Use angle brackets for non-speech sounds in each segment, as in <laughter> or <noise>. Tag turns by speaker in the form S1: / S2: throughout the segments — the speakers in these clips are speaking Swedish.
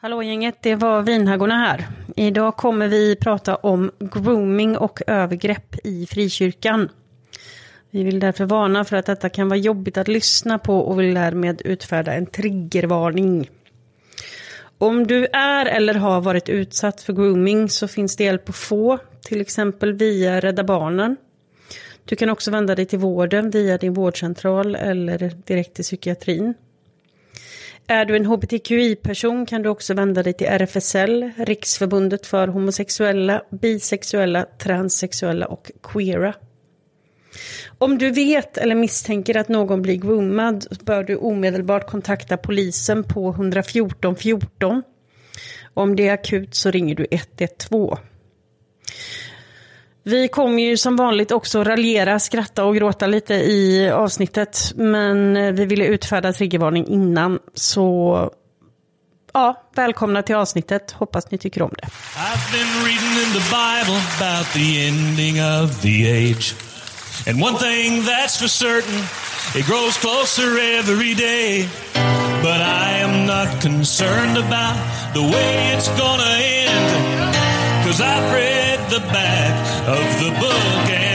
S1: Hallå gänget, det var Vinhaggorna här. Idag kommer vi prata om grooming och övergrepp i frikyrkan. Vi vill därför varna för att detta kan vara jobbigt att lyssna på och vill därmed utfärda en triggervarning. Om du är eller har varit utsatt för grooming så finns det hjälp att få, till exempel via Rädda Barnen. Du kan också vända dig till vården via din vårdcentral eller direkt till psykiatrin. Är du en hbtqi-person kan du också vända dig till RFSL, Riksförbundet för homosexuella, bisexuella, transsexuella och queera. Om du vet eller misstänker att någon blir groomad bör du omedelbart kontakta polisen på 114 14. Om det är akut så ringer du 112. Vi kommer ju som vanligt också raljera, skratta och gråta lite i avsnittet. Men eh, vi ville utfärda triggervarning innan. Så ja, välkomna till avsnittet. Hoppas ni tycker om det. I've been reading in the Bible about the ending of the age. And one thing that's for certain, it grows closer every day. But I am not concerned about the way it's gonna end. Cause I've read the back of the book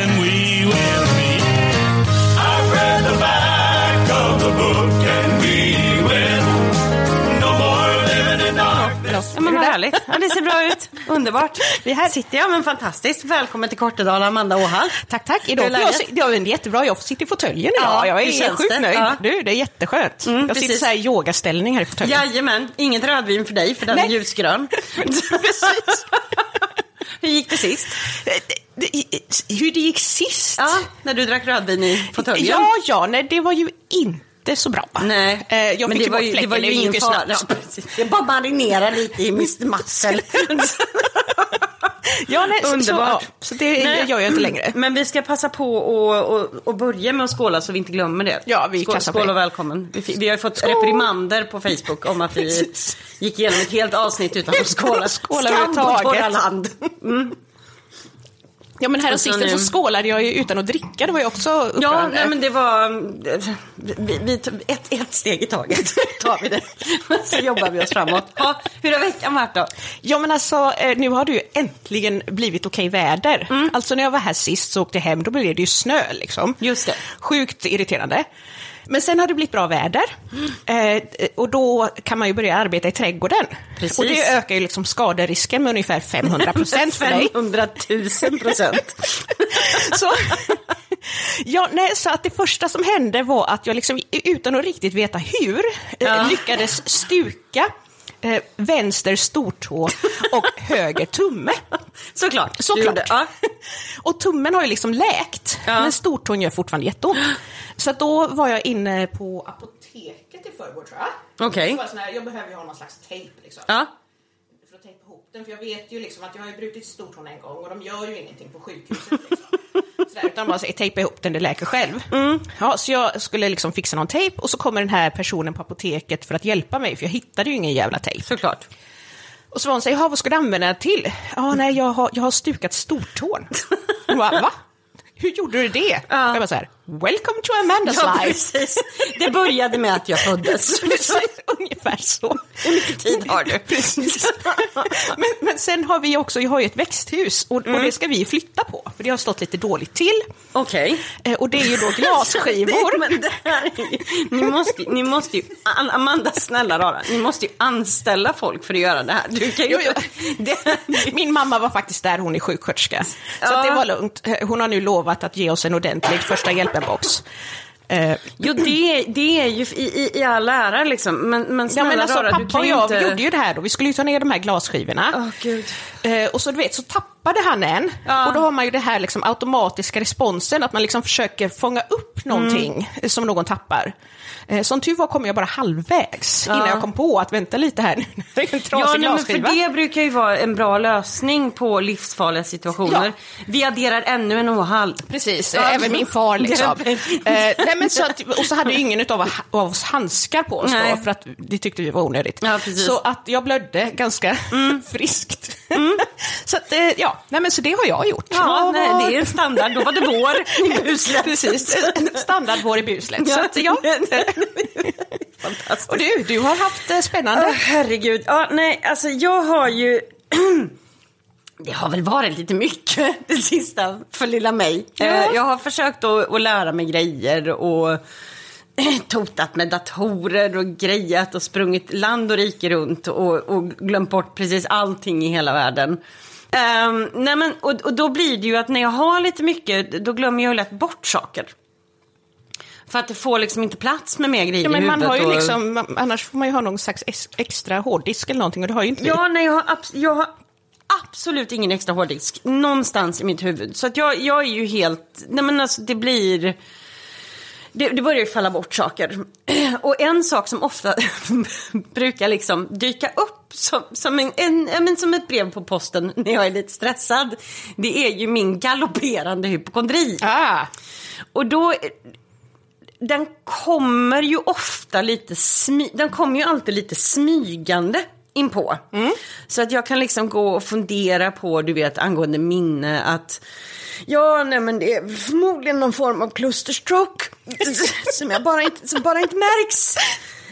S1: darkness. Ja men vad härligt. Ja, det ser bra ut. <laughs> Underbart. Vi här sitter jag, men fantastiskt. Välkommen till Kortedala, Amanda Åhall.
S2: Tack, tack. Idag jag, ja, det är jättebra. Jag sitta i fåtöljen idag. Ja, jag är sjukt nöjd. Ja. Du, det är jätteskönt. Mm, jag precis. sitter så här i yogaställning här i fåtöljen.
S1: Jajamän. Inget rödvin för dig, för den Nej. är ljusgrön. <laughs> precis. <laughs> Hur gick det sist?
S2: Hur det gick sist?
S1: Ja, när du drack rödvin i fåtöljen.
S2: Ja, ja, nej, det var ju inte så bra.
S1: Nej,
S2: eh, jag
S1: men det var, ju, det var ju ingen fara. Ja, det bara marinera lite i Mr <laughs> Muscle.
S2: ja, nej, Underbart. Så, ja, så det nej. gör jag inte längre.
S1: Men vi ska passa på att och, och börja med att skåla så vi inte glömmer det.
S2: Ja, vi
S1: skål, skål och välkommen. Vi, vi har fått skål. reprimander på Facebook om att vi gick igenom ett helt avsnitt utan att skåla.
S2: Skåla Skam på land. Mm. Ja men här sistens så skålade jag ju utan att dricka, det var ju också
S1: upprörande. Ja, nej, men det var... Vi, vi, ett, ett steg i taget <laughs> tar vi det. <laughs> Så jobbar vi oss framåt. Ja, hur har veckan varit då?
S2: Ja men alltså, eh, nu har det ju äntligen blivit okej väder. Mm. Alltså när jag var här sist så åkte jag hem, då blev det ju snö liksom.
S1: Just det.
S2: Sjukt irriterande. Men sen har det blivit bra väder mm. eh, och då kan man ju börja arbeta i trädgården. Precis. Och det ökar ju liksom skaderisken med ungefär 500 procent för dig.
S1: 500 000 procent. <laughs>
S2: så, ja, nej, så att det första som hände var att jag liksom, utan att riktigt veta hur, eh, ja. lyckades stuka eh, vänster stortå och höger tumme.
S1: Såklart.
S2: Såklart. Ja. och tummen har ju liksom läkt, ja. men stortån gör fortfarande jätteont. Så då var jag inne på apoteket i förrgår tror
S1: jag. Okej.
S2: Okay. Jag behöver ju ha någon slags tejp liksom. Ja. För att tejpa ihop den, för jag vet ju liksom att jag har ju brutit stortån en gång och de gör ju ingenting på sjukhuset. Liksom. <laughs> Sådär, utan bara säger tejpa ihop den, det läker själv. Mm. Ja, så jag skulle liksom fixa någon tejp och så kommer den här personen på apoteket för att hjälpa mig, för jag hittade ju ingen jävla tejp.
S1: Såklart.
S2: Och så var hon säger, vad ska du använda den till? Ja, nej, jag har, jag har stukat stortån. <laughs> Hon bara, va? hur gjorde du det? Ja. Jag var så här, welcome to Amanda's ja, life. Precis.
S1: Det började med att jag föddes. <laughs>
S2: Ungefär så.
S1: Hur mycket tid har du? <laughs>
S2: Precis. Men, men sen har vi också, jag har ju ett växthus och, mm. och det ska vi flytta på, för det har stått lite dåligt till.
S1: Okej.
S2: Okay. Eh, och det är ju då <laughs> glasskivor.
S1: men det här ni, måste, ni måste ju, Amanda snälla rara, ni måste ju anställa folk för att göra det här. Du kan ju,
S2: det, Min mamma var faktiskt där, hon är sjuksköterska. Så ja. det var lugnt. Hon har nu lovat att ge oss en ordentlig första hjälpen-box.
S1: Eh, jo, det, det är ju i, i, i all ära liksom. Men, men
S2: snälla ja, men alltså, rara, pappa och jag inte... gjorde ju det här då. Vi skulle ju ta ner de här glasskivorna.
S1: Oh, Gud.
S2: Eh, och så du vet, så tappade han en. Ja. Och då har man ju det här liksom, automatiska responsen, att man liksom försöker fånga upp någonting mm. som någon tappar. Eh, som tur var kom jag bara halvvägs ja. innan jag kom på att vänta lite här, nu är en trasig ja, nej, men
S1: för det brukar ju vara en bra lösning på livsfarliga situationer. Ja. Vi adderar ännu en åhall.
S2: Precis, ja. även min far liksom. <laughs> eh, nej, men så att, och så hade ingen av, av oss handskar på oss då, för att det tyckte vi var onödigt. Så att jag blödde ganska mm. <laughs> friskt. Mm. Så att, eh, ja, nej, men så det har jag gjort.
S1: Ja, nej, det är standard. Då var det vår <laughs> i buslet.
S2: Precis, standard vår i buslet. Så att, ja. <laughs> <laughs> Och du, du har haft eh, spännande. Oh,
S1: herregud. Ja, nej, alltså jag har ju... <clears throat> det har väl varit lite mycket det sista för lilla mig. Ja. Eh, jag har försökt att, att lära mig grejer och <clears throat> totat med datorer och grejat och sprungit land och rike runt och, och glömt bort precis allting i hela världen. Um, nej men, och, och, då blir det ju att när jag har lite mycket, då glömmer jag lätt bort saker. För att det får liksom inte plats med mer grejer
S2: ja, men man har ju
S1: och...
S2: liksom, Annars får man ju ha någon slags extra hårddisk eller någonting och det har ju inte
S1: Ja, nej, jag har, jag har absolut ingen extra hårddisk någonstans i mitt huvud. Så att jag, jag är ju helt, nej men alltså det blir det, det börjar ju falla bort saker. <clears throat> Och en sak som ofta <laughs> brukar liksom dyka upp som, som, en, en, som ett brev på posten när jag är lite stressad, det är ju min galopperande hypokondri.
S2: Ah.
S1: Och då, den kommer ju ofta lite smy, den kommer ju alltid lite smygande inpå. Mm. Så att jag kan liksom gå och fundera på, du vet, angående minne att Ja, nej men det är förmodligen någon form av klusterstroke <laughs> som, jag bara inte, som bara inte märks.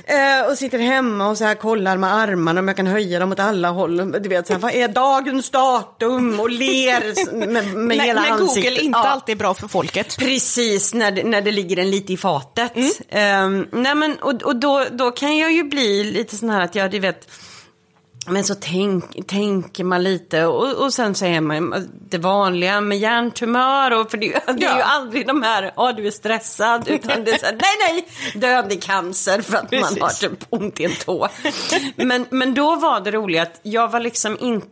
S1: Eh, och sitter hemma och så här kollar med armarna om jag kan höja dem åt alla håll. Du vet, så här, vad är dagens datum? Och ler med, med
S2: när,
S1: hela
S2: när
S1: ansiktet.
S2: Google inte ja. alltid är bra för folket.
S1: Precis, när det, när det ligger en lite i fatet. Mm. Eh, nej men, och och då, då kan jag ju bli lite sån här att jag, du vet, men så tänk, tänker man lite och, och sen säger man det vanliga med hjärntumör och för det, det är ju aldrig de här, ja du är stressad, utan det är så här, nej nej, dödlig cancer för att Precis. man har typ ont i en tå. Men, men då var det roligt att jag var liksom inte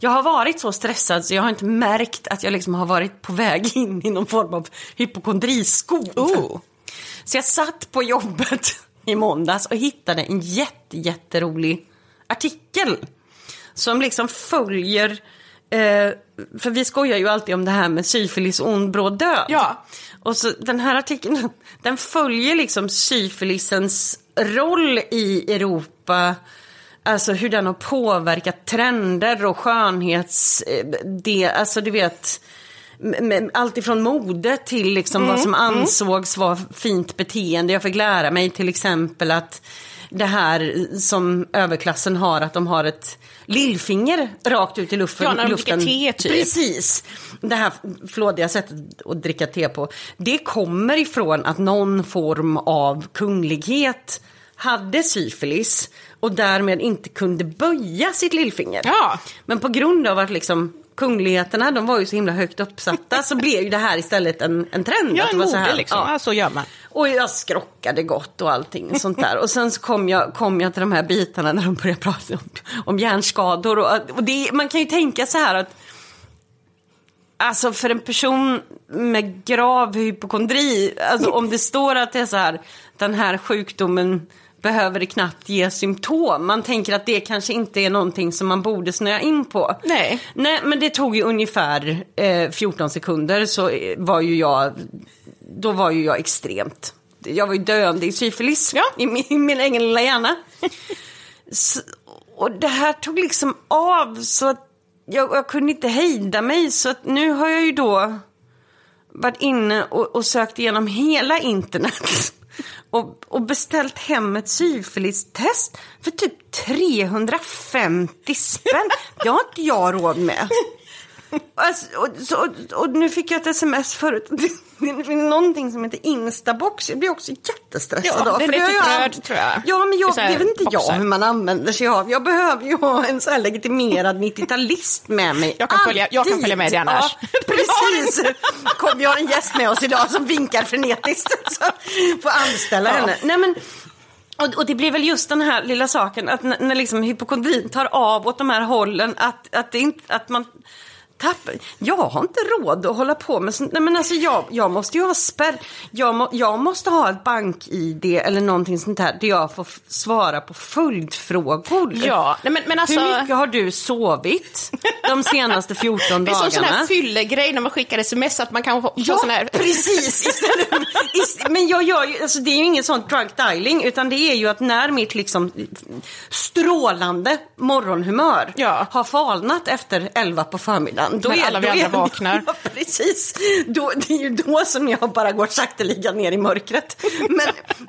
S1: jag har varit så stressad så jag har inte märkt att jag liksom har varit på väg in i någon form av hypokondriskov.
S2: Oh.
S1: Så jag satt på jobbet i måndags och hittade en jätte, jätterolig artikel som liksom följer eh, för vi skojar ju alltid om det här med syfilis ond bråd död.
S2: Ja.
S1: Och så den här artikeln, <laughs> den följer liksom syfilisens roll i Europa. Alltså hur den har påverkat trender och skönhets... Eh, det, alltså du vet, allt ifrån mode till liksom mm, vad som mm. ansågs mm. vara fint beteende. Jag fick lära mig till exempel att det här som överklassen har, att de har ett lillfinger rakt ut i luften.
S2: Ja, när de luften. dricker te typ.
S1: Precis. Det här flådiga sättet att dricka te på. Det kommer ifrån att någon form av kunglighet hade syfilis och därmed inte kunde böja sitt lillfinger.
S2: Ja.
S1: Men på grund av att liksom kungligheterna, de var ju så himla högt uppsatta, så blev ju det här istället en, en trend.
S2: Ja,
S1: en
S2: mode så här. liksom. Ja. ja. så gör man.
S1: Och jag skrockade gott och allting sånt där. Och sen så kom jag, kom jag till de här bitarna när de började prata om, om hjärnskador. Och, och det, man kan ju tänka så här att Alltså för en person med grav hypokondri, alltså om det står att det är så här, den här sjukdomen behöver det knappt ge symptom. Man tänker att det kanske inte är någonting som man borde snöa in på.
S2: Nej.
S1: Nej, men det tog ju ungefär eh, 14 sekunder så var ju jag, då var ju jag extremt. Jag var ju döende i syfilis
S2: ja.
S1: i, min, i min egen lilla hjärna. så, och det här tog liksom av så att jag, jag kunde inte hejda mig. Så att nu har jag ju då varit inne och, och sökt igenom hela internet och, och beställt hem ett syfilistest för typ 350 spänn. Det har inte jag råd med. Alltså, och, så, och, nu fick jag ett sms förut. Det finns någonting som heter Instabox. Jag blir också jättestressad
S2: ja,
S1: av.
S2: Det är lite typ röd tror jag.
S1: Ja, men jag, det vet inte jag hur man använder sig av. Jag behöver ju ha en så här legitimerad 90-talist med mig.
S2: Jag kan, följa, jag kan följa med dig annars.
S1: Ja, precis. Kom, vi har en gäst med oss idag som vinkar frenetiskt. <laughs> Så får anställa ja. henne. Nej, men, och, och, det blir väl just den här lilla saken att när, när liksom hypokondrin tar av åt de här hållen att, att, det inte, att man Tapp, jag har inte råd att hålla på med sånt. Nej, men alltså jag, jag måste ju ha spärr. Jag, må, jag måste ha ett bank-id eller någonting sånt där där jag får svara på följdfrågor.
S2: Ja, nej, men, men alltså...
S1: Hur mycket har du sovit de senaste 14 dagarna? <laughs> Det är som
S2: sån här fyllegrej när man skickar sms att man kan få
S1: ja,
S2: sån här...
S1: precis. Istället, <laughs> men jag gör ju, alltså det är ju inget sånt drunk dialing utan det är ju att när mitt liksom strålande morgonhumör
S2: Ja.
S1: har falnat efter elva på förmiddagen.
S2: Men alla vi
S1: då
S2: andra <laughs> vaknar.
S1: Ja, precis. Då, det är ju då som jag bara går sakteliga ner i mörkret. Men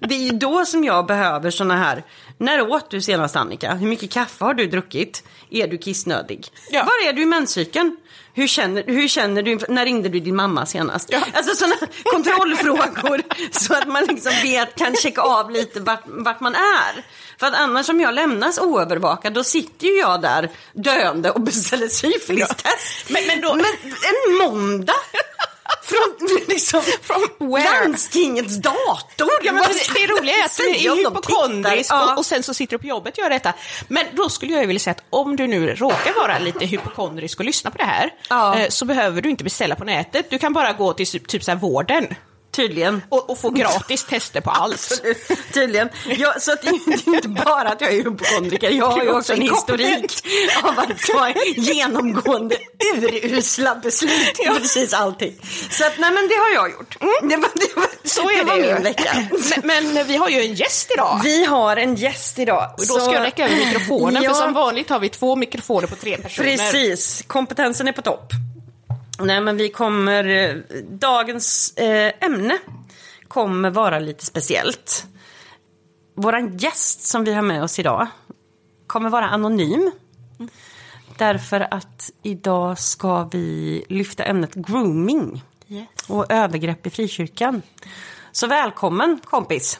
S1: det är ju då som jag behöver såna här, när åt du senast Annika? Hur mycket kaffe har du druckit? Är du kissnödig?
S2: Ja.
S1: Var är du i menscykeln? Hur känner, hur känner du, när ringde du din mamma senast?
S2: Ja.
S1: Alltså sådana kontrollfrågor så att man liksom vet, kan checka av lite vart, vart man är. För att annars om jag lämnas oövervakad då sitter ju jag där döende och beställer syfilistest.
S2: Men- men då-
S1: men en måndag? Från, liksom,
S2: where?
S1: landstingets dator.
S2: Ja, men det, det roliga är att du är hypokondrisk?
S1: Ja.
S2: och, och sen så sitter du på jobbet och gör detta. Men då skulle jag vilja säga att om du nu råkar vara lite hypokondrisk och lyssna på det här
S1: Ja.
S2: eh, så behöver du inte beställa på nätet. Du kan bara gå till typ så här vården
S1: Tydligen.
S2: och, och få gratis <laughs> tester på allt.
S1: Tydligen. Ja, så att det är inte bara att jag är hypokondriker, jag har ju också en historik av att ta genomgående urusla beslut i precis allting. Så att, nej men det har jag gjort. Det var, det var,
S2: Så är
S1: det
S2: det
S1: var
S2: ju.
S1: min vecka.
S2: Men, men vi har ju en gäst idag.
S1: Vi har en gäst idag.
S2: Och då ska jag räcka över mikrofonen,
S1: Ja.
S2: för som vanligt har vi två mikrofoner på tre personer.
S1: Precis, kompetensen är på topp. Nej men vi kommer, eh, dagens eh, ämne kommer vara lite speciellt. Våran gäst som vi har med oss idag kommer vara anonym. Därför att idag ska vi lyfta ämnet grooming
S3: Yes.
S1: och övergrepp i frikyrkan. Så välkommen kompis,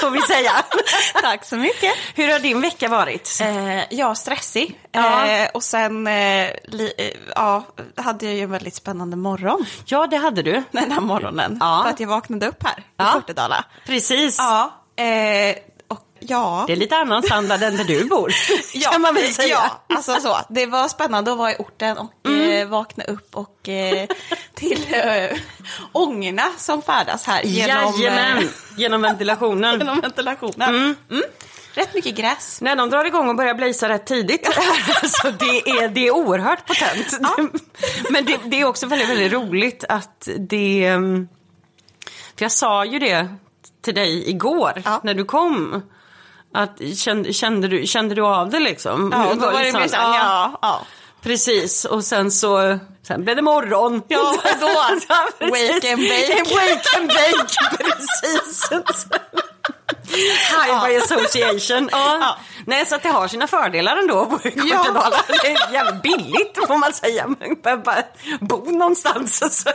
S1: får vi säga. <laughs>
S3: Tack så mycket.
S1: Hur har din vecka varit?
S3: Eh, ja, stressig.
S1: Ja.
S3: Eh, och sen eh, li, eh, ja, hade jag ju en väldigt spännande morgon
S1: Ja, det hade du.
S3: den här morgonen.
S1: Ja.
S3: För att jag vaknade upp här
S1: Ja.
S3: i Kortedala.
S1: Precis.
S3: Ja, eh, ja.
S1: Det är lite annan standard än där du bor, <laughs> kan man väl säga.
S3: Ja, alltså så. Det var spännande att vara i orten och
S1: Mm.
S3: eh, vakna upp och eh, till eh, ångorna som färdas här genom,
S1: Jajamän,
S3: eh,
S1: genom ventilationen. <laughs>
S3: genom ventilationen. Mm. Rätt mycket gräs.
S1: När de drar igång och börjar blazea rätt tidigt, alltså <laughs> det, är, det är oerhört potent. Men det, det är också väldigt, väldigt roligt att det... um, För jag sa ju det till dig igår
S3: Ja.
S1: när du kom. Att, kände, kände, du, kände du av det liksom?
S3: Ja, då var det mer så här, ja, ja.
S1: Precis, och sen så sen blev det morgon.
S3: Ja, då, <laughs>
S1: Ja, precis.
S3: wake and bake.
S1: Wake and bake, <laughs> precis. High by association. Ja.
S3: Ja.
S1: Nej, så att det har sina fördelar ändå att bo i Kortedala. Det är jävligt billigt får man säga. Man behöver bara bo någonstans. Och så.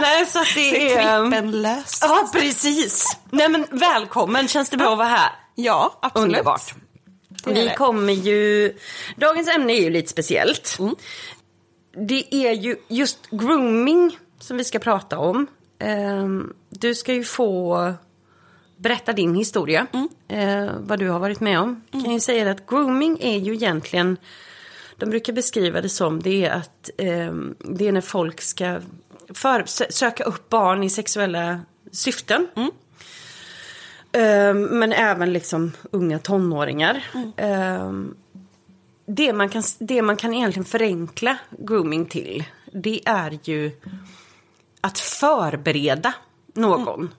S1: Nej, så att det är...
S3: Trippenlöst.
S1: Ja, precis. Nej, men välkommen. Känns det bra att vara här?
S3: Ja, absolut.
S1: Underbart. Vi kommer ju... Dagens ämne är ju lite speciellt. Det är ju just grooming som vi ska prata om. Ehm, Du ska ju få berätta din historia. eh, vad du har varit med om. Jag kan ju säga att grooming är ju egentligen... De brukar beskriva det som det är att ehm, det är när folk ska för, söka upp barn i sexuella syften. Ehm, men även liksom unga tonåringar. Ehm, det, man kan, det man kan egentligen förenkla grooming till, det är ju att förbereda någon.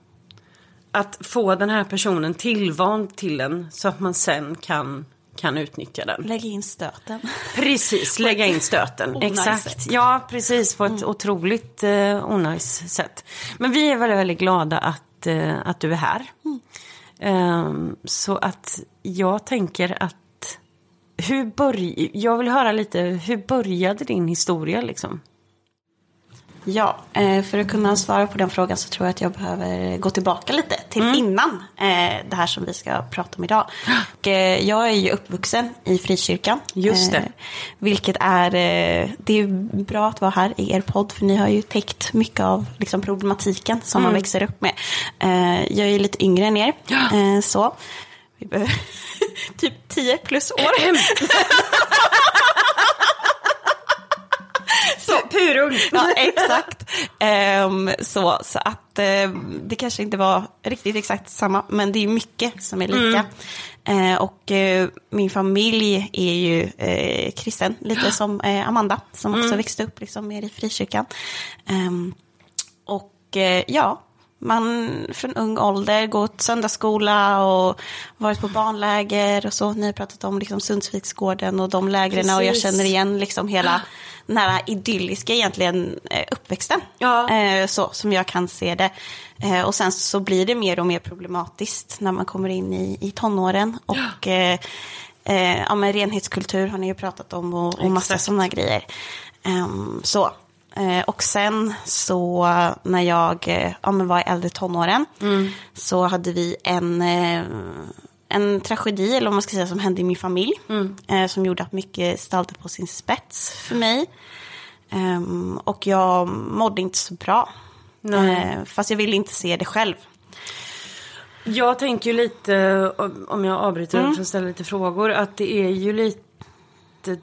S1: Att få den här personen tillvand till en så att man sen kan, kan utnyttja den.
S3: Lägg in stöten.
S1: Precis, lägga in stöten. Exakt. Ja, precis. På ett otroligt eh, onajs sätt. Men vi är väldigt, väldigt glada att, eh, att du är här. Ehm, så att jag tänker att hur börj- jag vill höra lite, hur började din historia liksom?
S3: Ja, eh, för att kunna svara på den frågan så tror jag att jag behöver gå tillbaka lite till innan eh, det här som vi ska prata om idag. Och, eh, jag är ju uppvuxen i frikyrkan.
S1: Just det.
S3: Vilket är, det är bra att vara här i er podd för ni har ju täckt mycket av liksom, problematiken som man växer upp med. Jag är lite yngre än er. Eh, så. Vi behöver <laughs> typ 10 plus år. <laughs>
S1: Så, purung!
S3: Ja, exakt. Ehm, så, så att eh, det kanske inte var riktigt exakt samma, men det är mycket som är lika. Eh, och eh, min familj är ju kristen, lite <gasps> som Amanda, som också växte upp liksom mer i frikyrkan. Ehm, och ja, man från ung ålder gått söndagsskola och varit på barnläger och så. Ni har pratat om liksom Sundsviksgården och de lägren och jag känner igen liksom hela den här idylliska egentligen eh, uppväxten. Ja. Eh, så som jag kan se det. Eh, och sen så blir det mer och mer problematiskt när man kommer in i, i tonåren. Och ja. ja, men renhetskultur har ni ju pratat om och, och massa sådana grejer. Um, så. Eh, och sen så när jag eh, ja, men var i äldre tonåren mm. så hade vi en, eh, en tragedi, eller vad man ska säga, som hände i min familj. Mm. Som gjorde att mycket ställde på sin spets för mig. Um, och jag mådde inte så bra. Uh, fast jag ville inte se det själv.
S1: Jag tänker ju lite, om jag avbryter mm. för att ställa lite frågor, att det är ju lite...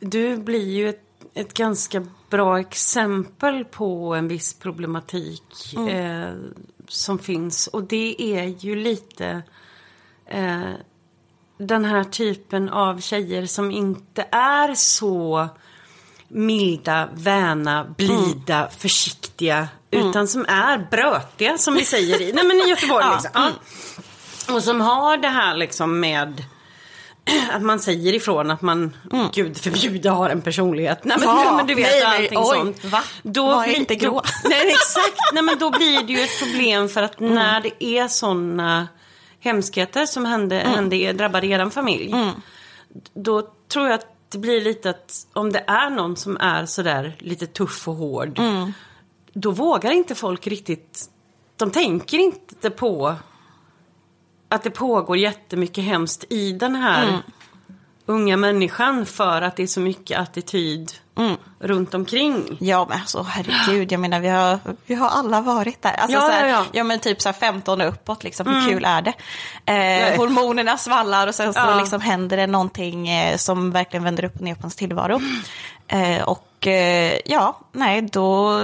S1: Du blir ju ett ett ganska bra exempel på en viss problematik mm. eh, som finns. Och det är ju lite eh, den här typen av tjejer som inte är så milda, väna, blida, mm. försiktiga. Mm. Utan som är brötiga som vi säger i, nej, men i Göteborg. <laughs> ja. liksom. ja. Och som har det här liksom med <clears throat> att man säger ifrån att man, mm. gud förbjude, har en personlighet. Nej men, ja, men du vet nej, allting oj, sånt.
S3: Va? Då Var blir, inte grå. Då, <laughs>
S1: nej exakt, nej men då blir det ju ett problem för att mm. när det är sådana hemskheter som hände, mm. hände, drabbade er familj. Mm. Då tror jag att det blir lite att om det är någon som är sådär lite tuff och hård. Mm. Då vågar inte folk riktigt, de tänker inte på att det pågår jättemycket hemskt i den här mm. unga människan för att det är så mycket attityd mm. runt omkring.
S3: Ja men alltså herregud, jag menar vi har, vi har alla varit där. Alltså, ja, så här, ja, ja. ja men typ så här 15 och uppåt liksom, hur mm. kul är det? Eh, hormonerna svallar och sen så ja. liksom händer det någonting eh, som verkligen vänder upp och ner på ens tillvaro. Eh, och eh, ja, nej då,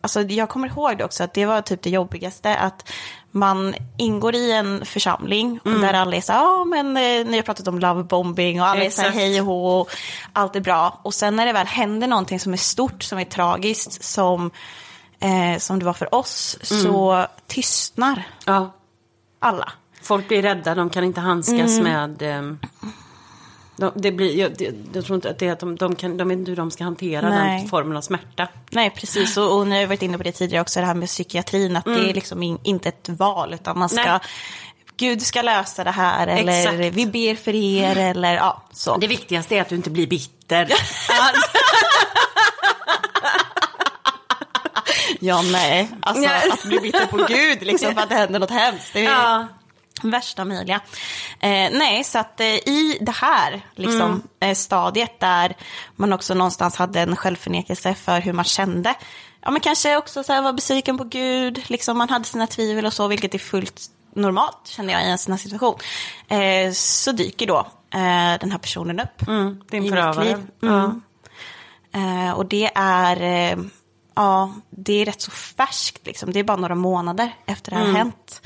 S3: alltså jag kommer ihåg det också att det var typ det jobbigaste att man ingår i en församling mm. där alla är så ja men eh, ni har pratat om lovebombing och alla är så här hej och hå och allt är bra. Och sen när det väl händer någonting som är stort, som är tragiskt, som, eh, som det var för oss, mm. så tystnar ja. alla.
S1: Folk blir rädda, de kan inte handskas mm. med eh, de, det blir, jag, jag, tror inte att det är att de, de, kan, de vet inte hur de ska hantera Nej. den formen av smärta.
S3: Nej, precis. Och, och ni har varit inne på det tidigare också, det här med psykiatrin, att mm. det är liksom in, inte ett val, utan man ska Nej. Gud ska lösa det här eller Exakt. vi ber för er eller ja, så.
S1: Det viktigaste är att du inte blir bitter.
S3: ja, <laughs> nej. Alltså att bli bitter på Gud liksom för att det händer något hemskt. Det är, ja. Värsta möjliga. Eh, nej, så att eh, i det här liksom, mm. eh, stadiet där man också någonstans hade en självförnekelse för hur man kände. Ja, men kanske också så här, var besviken på Gud, liksom, man hade sina tvivel och så, vilket är fullt normalt känner jag i en sån här situation. Eh, så dyker då eh, den här personen upp
S1: mm, din förövare.
S3: Mm. Ja. Eh, och det är, ja, det är rätt så färskt, liksom. det är bara några månader efter det här mm. hänt.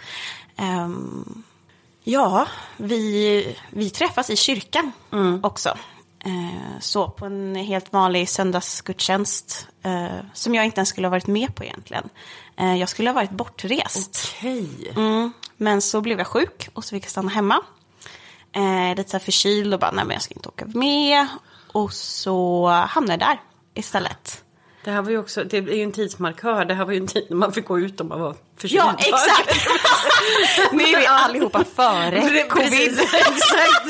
S3: Um, ja, vi, vi träffas i kyrkan mm. också. Uh, så på en helt vanlig söndagsgudstjänst uh, som jag inte ens skulle ha varit med på egentligen. Uh, jag skulle ha varit bortrest.
S1: Okay.
S3: Mm, men så blev jag sjuk och så fick jag stanna hemma. Lite så här förkyld och bara, nej men jag ska inte åka med. Och så hamnade jag där istället.
S1: Det här var ju också, det är ju en tidsmarkör. Det här var ju en tid när man fick gå ut om man var förkyld.
S3: Ja, exakt! <laughs> nu är vi allihopa före covid. exakt.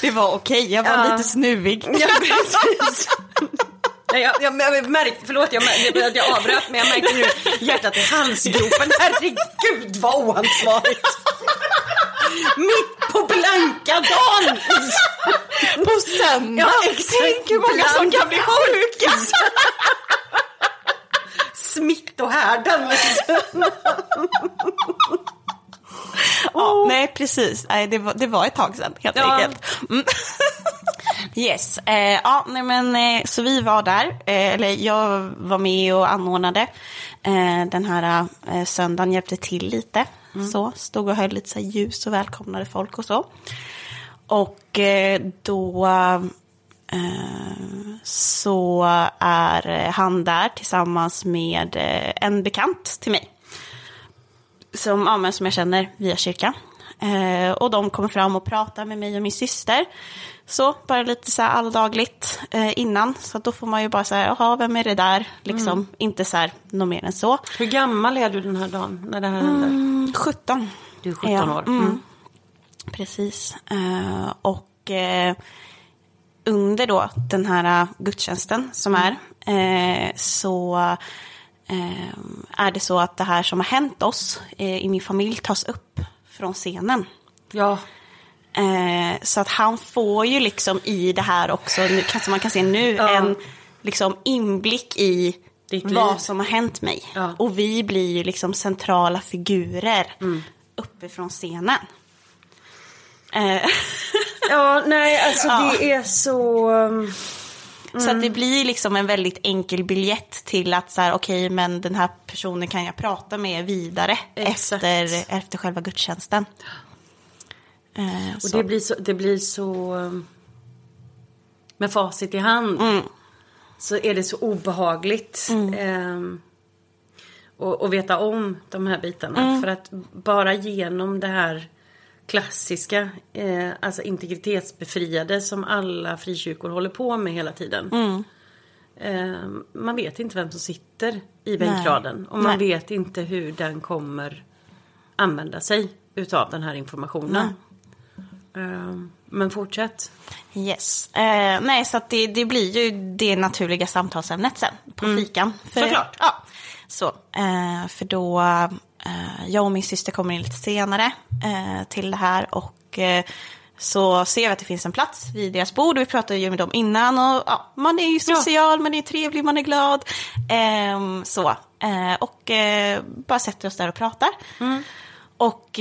S3: det var okej, okay. jag var ja. lite snuvig. ja, precis.
S1: Nej, jag, jag, jag märkte, förlåt jag, jag, jag avbröt men jag märkte nu hjärtat i halsgropen. Herregud vad oansvarigt. Mitt på blanka dagen. <laughs>
S3: På söndag. Ja, Tänk hur många som kan bli sjuka. <laughs>
S1: Smittohärden liksom. <laughs>
S3: Ja, nej, precis. Nej, det, var, det var ett tag sedan helt ja. enkelt. Mm. Yes, eh, ja, nej, men eh, så vi var där, eh, eller jag var med och anordnade eh, den här eh, söndagen, hjälpte till lite. Mm. Så, stod och höll lite så ljus och välkomnade folk och så. Och eh, då eh, så är han där tillsammans med eh, en bekant till mig. Som, ja, men som jag känner via kyrkan. Eh, och de kommer fram och pratar med mig och min syster. Så, bara lite så här alldagligt eh, innan. Så då får man ju bara säga, jaha, vem är det där? Liksom, mm. inte så här, något mer än så.
S1: Hur gammal är du den här dagen, när det här händer?
S3: Mm, 17.
S1: Du är 17 ja, år. Mm. mm.
S3: Precis. Uh, och uh, under då den här gudstjänsten som är, uh, så är det så att det här som har hänt oss i min familj tas upp från scenen.
S1: Ja.
S3: Så att han får ju liksom i det här också, nu, som man kan se nu, ja. en liksom inblick i vad som har hänt mig. Ja. Och vi blir ju liksom centrala figurer mm. uppifrån scenen.
S1: Eh. <laughs> ja, nej, alltså ja. det är så... Mm.
S3: Så att det blir liksom en väldigt enkel biljett till att så här, okej, okay, men den här personen kan jag prata med vidare efter, efter själva gudstjänsten.
S1: Eh, och det blir så, det blir så, med facit i hand, mm. så är det så obehagligt. Mm. Eh, och, och veta om de här bitarna. Mm. För att bara genom det här klassiska, eh, alltså integritetsbefriade som alla frikyrkor håller på med hela tiden. Eh, man vet inte vem som sitter i bänkraden och man Nej. vet inte hur den kommer använda sig utav den här informationen. Eh, men fortsätt.
S3: Yes. Eh, nej, så det, det blir ju det naturliga samtalsämnet sen på mm. fikan.
S1: För, Såklart.
S3: Ja, så, eh, för då Eh, jag och min syster kommer in lite senare eh, till det här och eh, så ser vi att det finns en plats vid deras bord och vi pratade ju med dem innan och ja, man är ju social, ja. man är trevlig, man är glad. Eh, så, eh, och bara sätter oss där och pratar. Mm. Och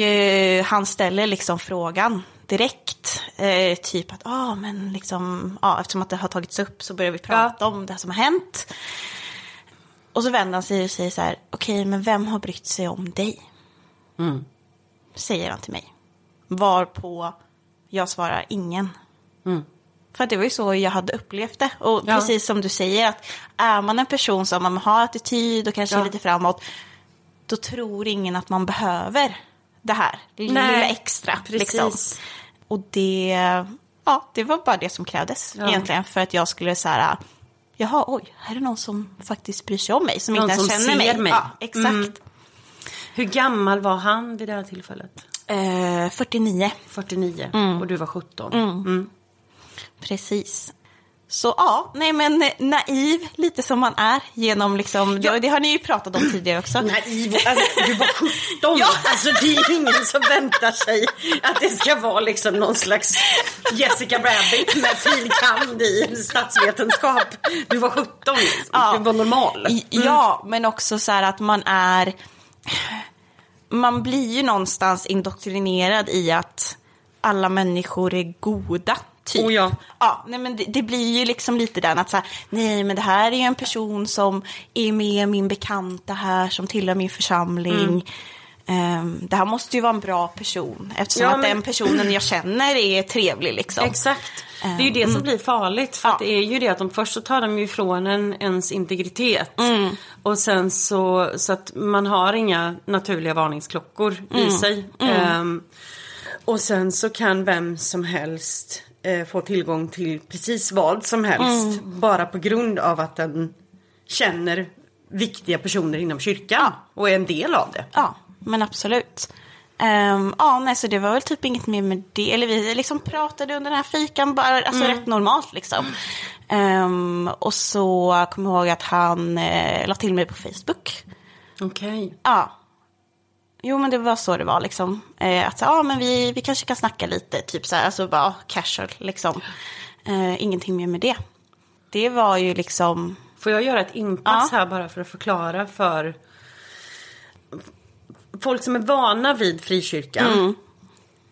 S3: han ställer liksom frågan direkt, typ att ah, men liksom, ja, eftersom att det har tagits upp så börjar vi prata ja. om det som har hänt. Och så vänder han sig och säger så här, okej, okay, men vem har brytt sig om dig? Mm. Säger han till mig. Varpå jag svarar ingen. Mm. För det var ju så jag hade upplevt det. Och ja. precis som du säger, att är man en person som man har attityd och kanske ja. lite framåt, då tror ingen att man behöver det här lilla extra. Liksom. Och det, ja, det var bara det som krävdes ja. egentligen för att jag skulle så här, jaha, oj, här är någon som faktiskt bryr sig om mig, som någon inte som känner mig. mig. Ja, exakt. Mm.
S1: Hur gammal var han vid det här tillfället?
S3: Eh, 49.
S1: 49, mm. och du var 17. Mm. mm.
S3: Precis. Så ja, nej men naiv lite som man är genom liksom, ja. det, det har ni ju pratat om tidigare också.
S1: Naiv, alltså, du var 17, <laughs> ja. alltså det är ingen som väntar sig att det ska vara liksom någon slags Jessica Rabbit med filkand i statsvetenskap. Du var 17, liksom. ja. du var normal.
S3: Mm. Ja, men också så här att man är, man blir ju någonstans indoktrinerad i att alla människor är goda. Typ.
S1: Oh ja.
S3: ja nej, men det, det, blir ju liksom lite den att så här, nej men det här är ju en person som är med min bekanta här som tillhör min församling. Mm. Um, det här måste ju vara en bra person eftersom ja, att men... den personen jag känner är trevlig liksom.
S1: Exakt. Det är ju det som mm. blir farligt. För ja. det är ju det att de först så tar de ju ifrån en ens integritet. Mm. Och sen så, så att man har inga naturliga varningsklockor i mm. sig. Um, och sen så kan vem som helst eh, få tillgång till precis vad som helst. Mm. Bara på grund av att den känner viktiga personer inom kyrkan. Ja. Och är en del av det.
S3: Ja, men absolut. Um, ja, nej, så det var väl typ inget mer med det. Eller vi liksom pratade under den här fikan, bara, alltså mm. rätt normalt liksom. Um, och så kom jag ihåg att han eh, la till mig på Facebook.
S1: Okej. Okay.
S3: Ja, Jo men det var så det var liksom. Eh, att ja men vi, vi kanske kan snacka lite, typ så här, alltså bara casual liksom. Eh, ingenting mer med det. Det var ju liksom.
S1: Får jag göra ett inpass ja. här bara för att förklara för folk som är vana vid frikyrkan. Mm.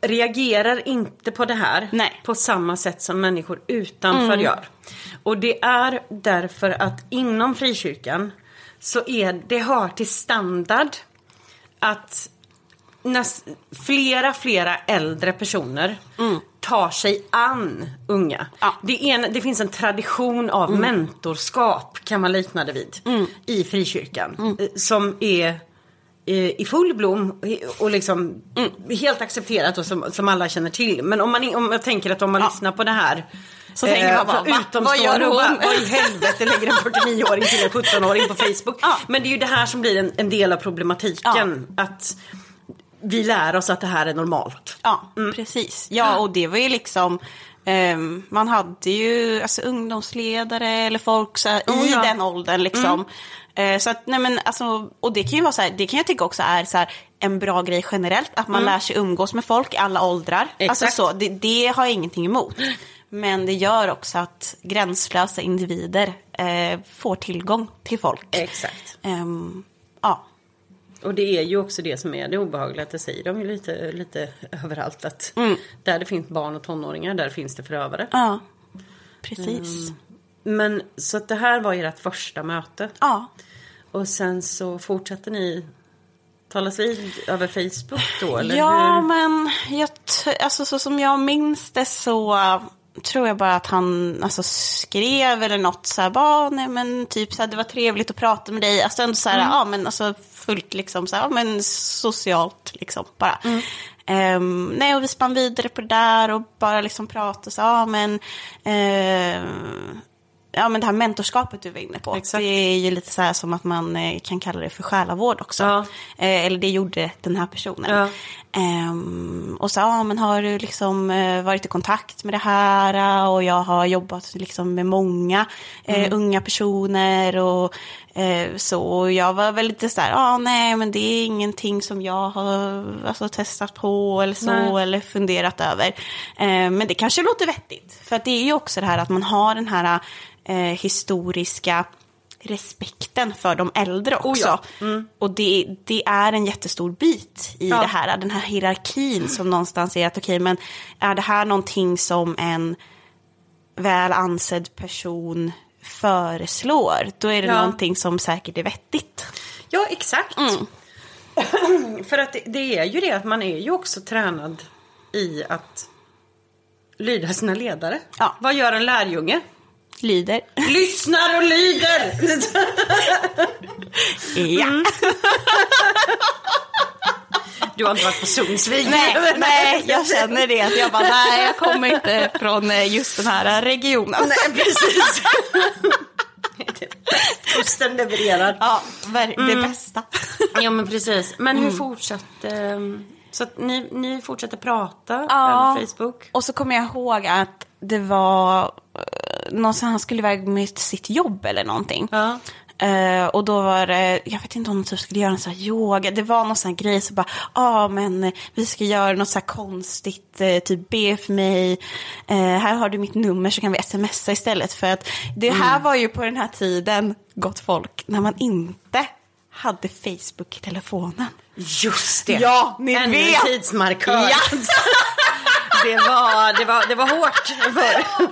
S1: Reagerar inte på det här
S3: Nej.
S1: på samma sätt som människor utanför mm. gör. Och det är därför att inom frikyrkan så är det hör till standard att näs, flera, flera äldre personer tar sig an unga.
S3: Ja.
S1: Det, en, det finns en tradition av mentorskap, kan man likna det vid, i frikyrkan. eh, Som är eh, i full blom och liksom helt accepterat och som, som alla känner till. Men om, man, om jag tänker att om man lyssnar på det här
S3: Så tänker man bara, va? Vad gör hon?
S1: Vad i helvete lägger en 49-åring till en 17-åring på Facebook?
S3: Ja.
S1: Men det är ju det här som blir en, en del av problematiken. Att vi lär oss att det här är normalt.
S3: Ja, precis. Ja, och det var ju liksom... ehm, man hade ju alltså, ungdomsledare eller folk så här,
S1: Oh,
S3: i
S1: ja.
S3: den åldern. Liksom. Eh, så att, nej, men, alltså, och det kan ju vara så här, det kan jag tycka också är så här, en bra grej generellt. Att man lär sig umgås med folk i alla åldrar. Alltså, så, det, det har jag ingenting emot. Men det gör också att gränslösa individer eh, får tillgång till folk.
S1: Exakt.
S3: Ehm, ja.
S1: Och det är ju också det som är det obehagliga, att det säger de ju lite, lite överallt. Att där det finns barn och tonåringar, där finns det förövare.
S3: ja, precis.
S1: Men så att det här var ert första möte.
S3: Ja.
S1: Och sen så fortsätter ni talas vid över Facebook då? Eller
S3: Ja,
S1: hur?
S3: men jag alltså, så som jag minns det så tror jag bara att han alltså, skrev eller något så här, bara, nej men typ så här, det var trevligt att prata med dig. Alltså ändå så här, ja men alltså fullt liksom så här, ja men socialt liksom bara. Ehm, nej, och vi spann vidare på det där och bara liksom pratade så, ja men ehm, Ja men det här mentorskapet du var inne på.
S1: Exakt.
S3: Det är ju lite så här som att man eh, kan kalla det för själavård också.
S1: Ja.
S3: Eh, eller det gjorde den här personen.
S1: Ja.
S3: Ehm, och så, ja men har du liksom eh, varit i kontakt med det här? Och jag har jobbat liksom med många eh,
S1: Mm.
S3: unga personer och eh, så. Och jag var väl lite så här, ja nej men det är ingenting som jag har alltså, testat på eller så.
S1: Nej.
S3: Eller funderat över. Eh, men det kanske låter vettigt. För att det är ju också det här att man har den här eh, historiska respekten för de äldre också.
S1: ja.
S3: Och det, det är en jättestor bit i
S1: Ja.
S3: det här, den här hierarkin som någonstans är att okej, men är det här någonting som en väl ansedd person föreslår, då är det
S1: Ja.
S3: någonting som säkert är vettigt.
S1: Ja, exakt. <clears throat> För att det, det är ju det att man är ju också tränad i att lyda sina ledare.
S3: Ja.
S1: Vad gör en lärjunge?
S3: Lyder.
S1: Lyssnar och lyder!
S3: Ja.
S1: Du har inte varit på Sundsvik?
S3: Nej, nej, jag känner det. Att jag bara, nej, jag kommer inte från eh, just den här regionen.
S1: Nej, precis. Kusten levererar.
S3: Ja, det bästa.
S1: Ja, men precis. Men hur fortsatte... ehm, Så att ni, ni fortsatte prata
S3: Ja.
S1: Facebook?
S3: Och så kommer jag ihåg att det var någon som han skulle iväg med sitt jobb eller någonting.
S1: Ja.
S3: Eh, och då var det, jag vet inte om de typ skulle göra en sån här yoga, det var någon sån här grej så bara, ja ah, men vi ska göra något så här konstigt, eh, typ be för mig, eh, här har du mitt nummer så kan vi smsa istället. För att det här var ju på den här tiden, gott folk, när man inte hade Facebook i telefonen.
S1: Just det.
S3: Ja, ni
S1: Ännu
S3: vet.
S1: en tidsmarkör.
S3: Ja. <laughs>
S1: Det, var, det, var, det var hårt förr.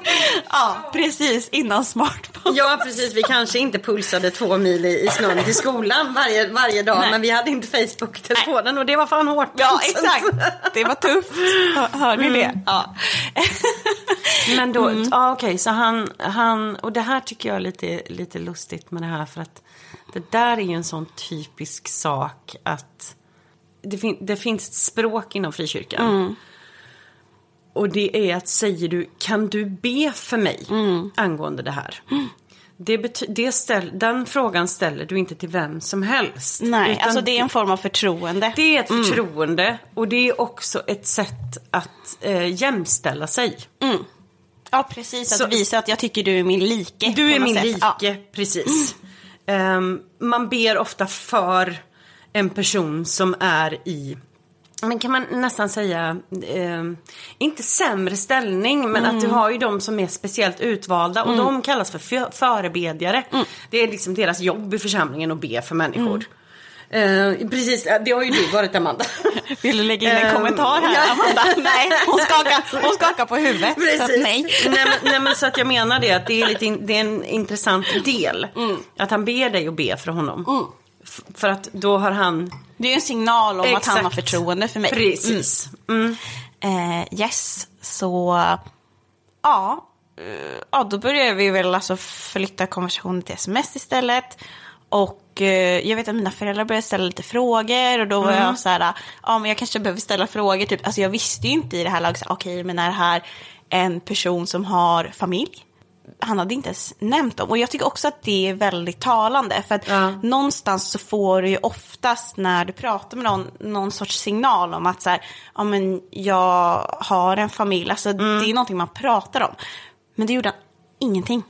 S3: Ja, precis, innan smartphone.
S1: Ja, precis. Vi kanske inte pulsade två mil i, i snön till skolan varje, varje dag.
S3: Nej.
S1: Men vi hade inte Facebook-telefonen och det var fan hårt.
S3: Ja, exakt. Det var tufft. Hör, ni det? Ja. <laughs>
S1: Men då, ja okej, så han, han, och det här tycker jag är lite, lite lustigt med det här för att det där är ju en sån typisk sak att det, fin, det finns ett språk inom frikyrkan. Och det är att säger du, kan du be för mig angående det här? Det bety- det ställ, den frågan ställer du inte till vem som helst.
S3: Nej, alltså det är en form av förtroende.
S1: det är ett förtroende och det är också ett sätt att eh, jämställa sig.
S3: Ja, precis. Att
S1: Så-
S3: visa att jag tycker du är min like.
S1: Du är min
S3: sätt.
S1: like,
S3: Ja.
S1: precis. Ehm, man ber ofta för en person som är i men kan man nästan säga, ehm, inte sämre ställning, men att du har ju de som är speciellt utvalda och de kallas för fö- förebedjare. Det är liksom deras jobb i församlingen att be för människor. Eh, precis, det har ju du varit Amanda. <laughs>
S3: Vill du lägga in en
S1: Ehm,
S3: kommentar här. Amanda? <laughs> Nej, hon skakar, hon skakar på huvudet. Så
S1: Precis.
S3: nej.
S1: nej, men, nej men så att jag menar det att det är, lite in, det är en intressant del. Att han ber dig att be för honom. För att då har han...
S3: Det är en signal om
S1: Exakt.
S3: att han har förtroende för mig.
S1: Precis. Mm.
S3: Eh, yes, så ja, eh, ja, då började vi väl alltså flytta konversationen till sms istället. Och eh, jag vet att mina föräldrar började ställa lite frågor och då var jag så här, ja men jag kanske behöver ställa frågor, typ, alltså jag visste ju inte i det här laget, okej men är det här en person som har familj? Han hade inte ens nämnt dem. Och jag tycker också att det är väldigt talande. För att
S1: Ja.
S3: någonstans så får du ju oftast när du pratar med någon, någon sorts signal om att så här, ja men jag har en familj. Alltså det är någonting man pratar om. Men det gjorde han ingenting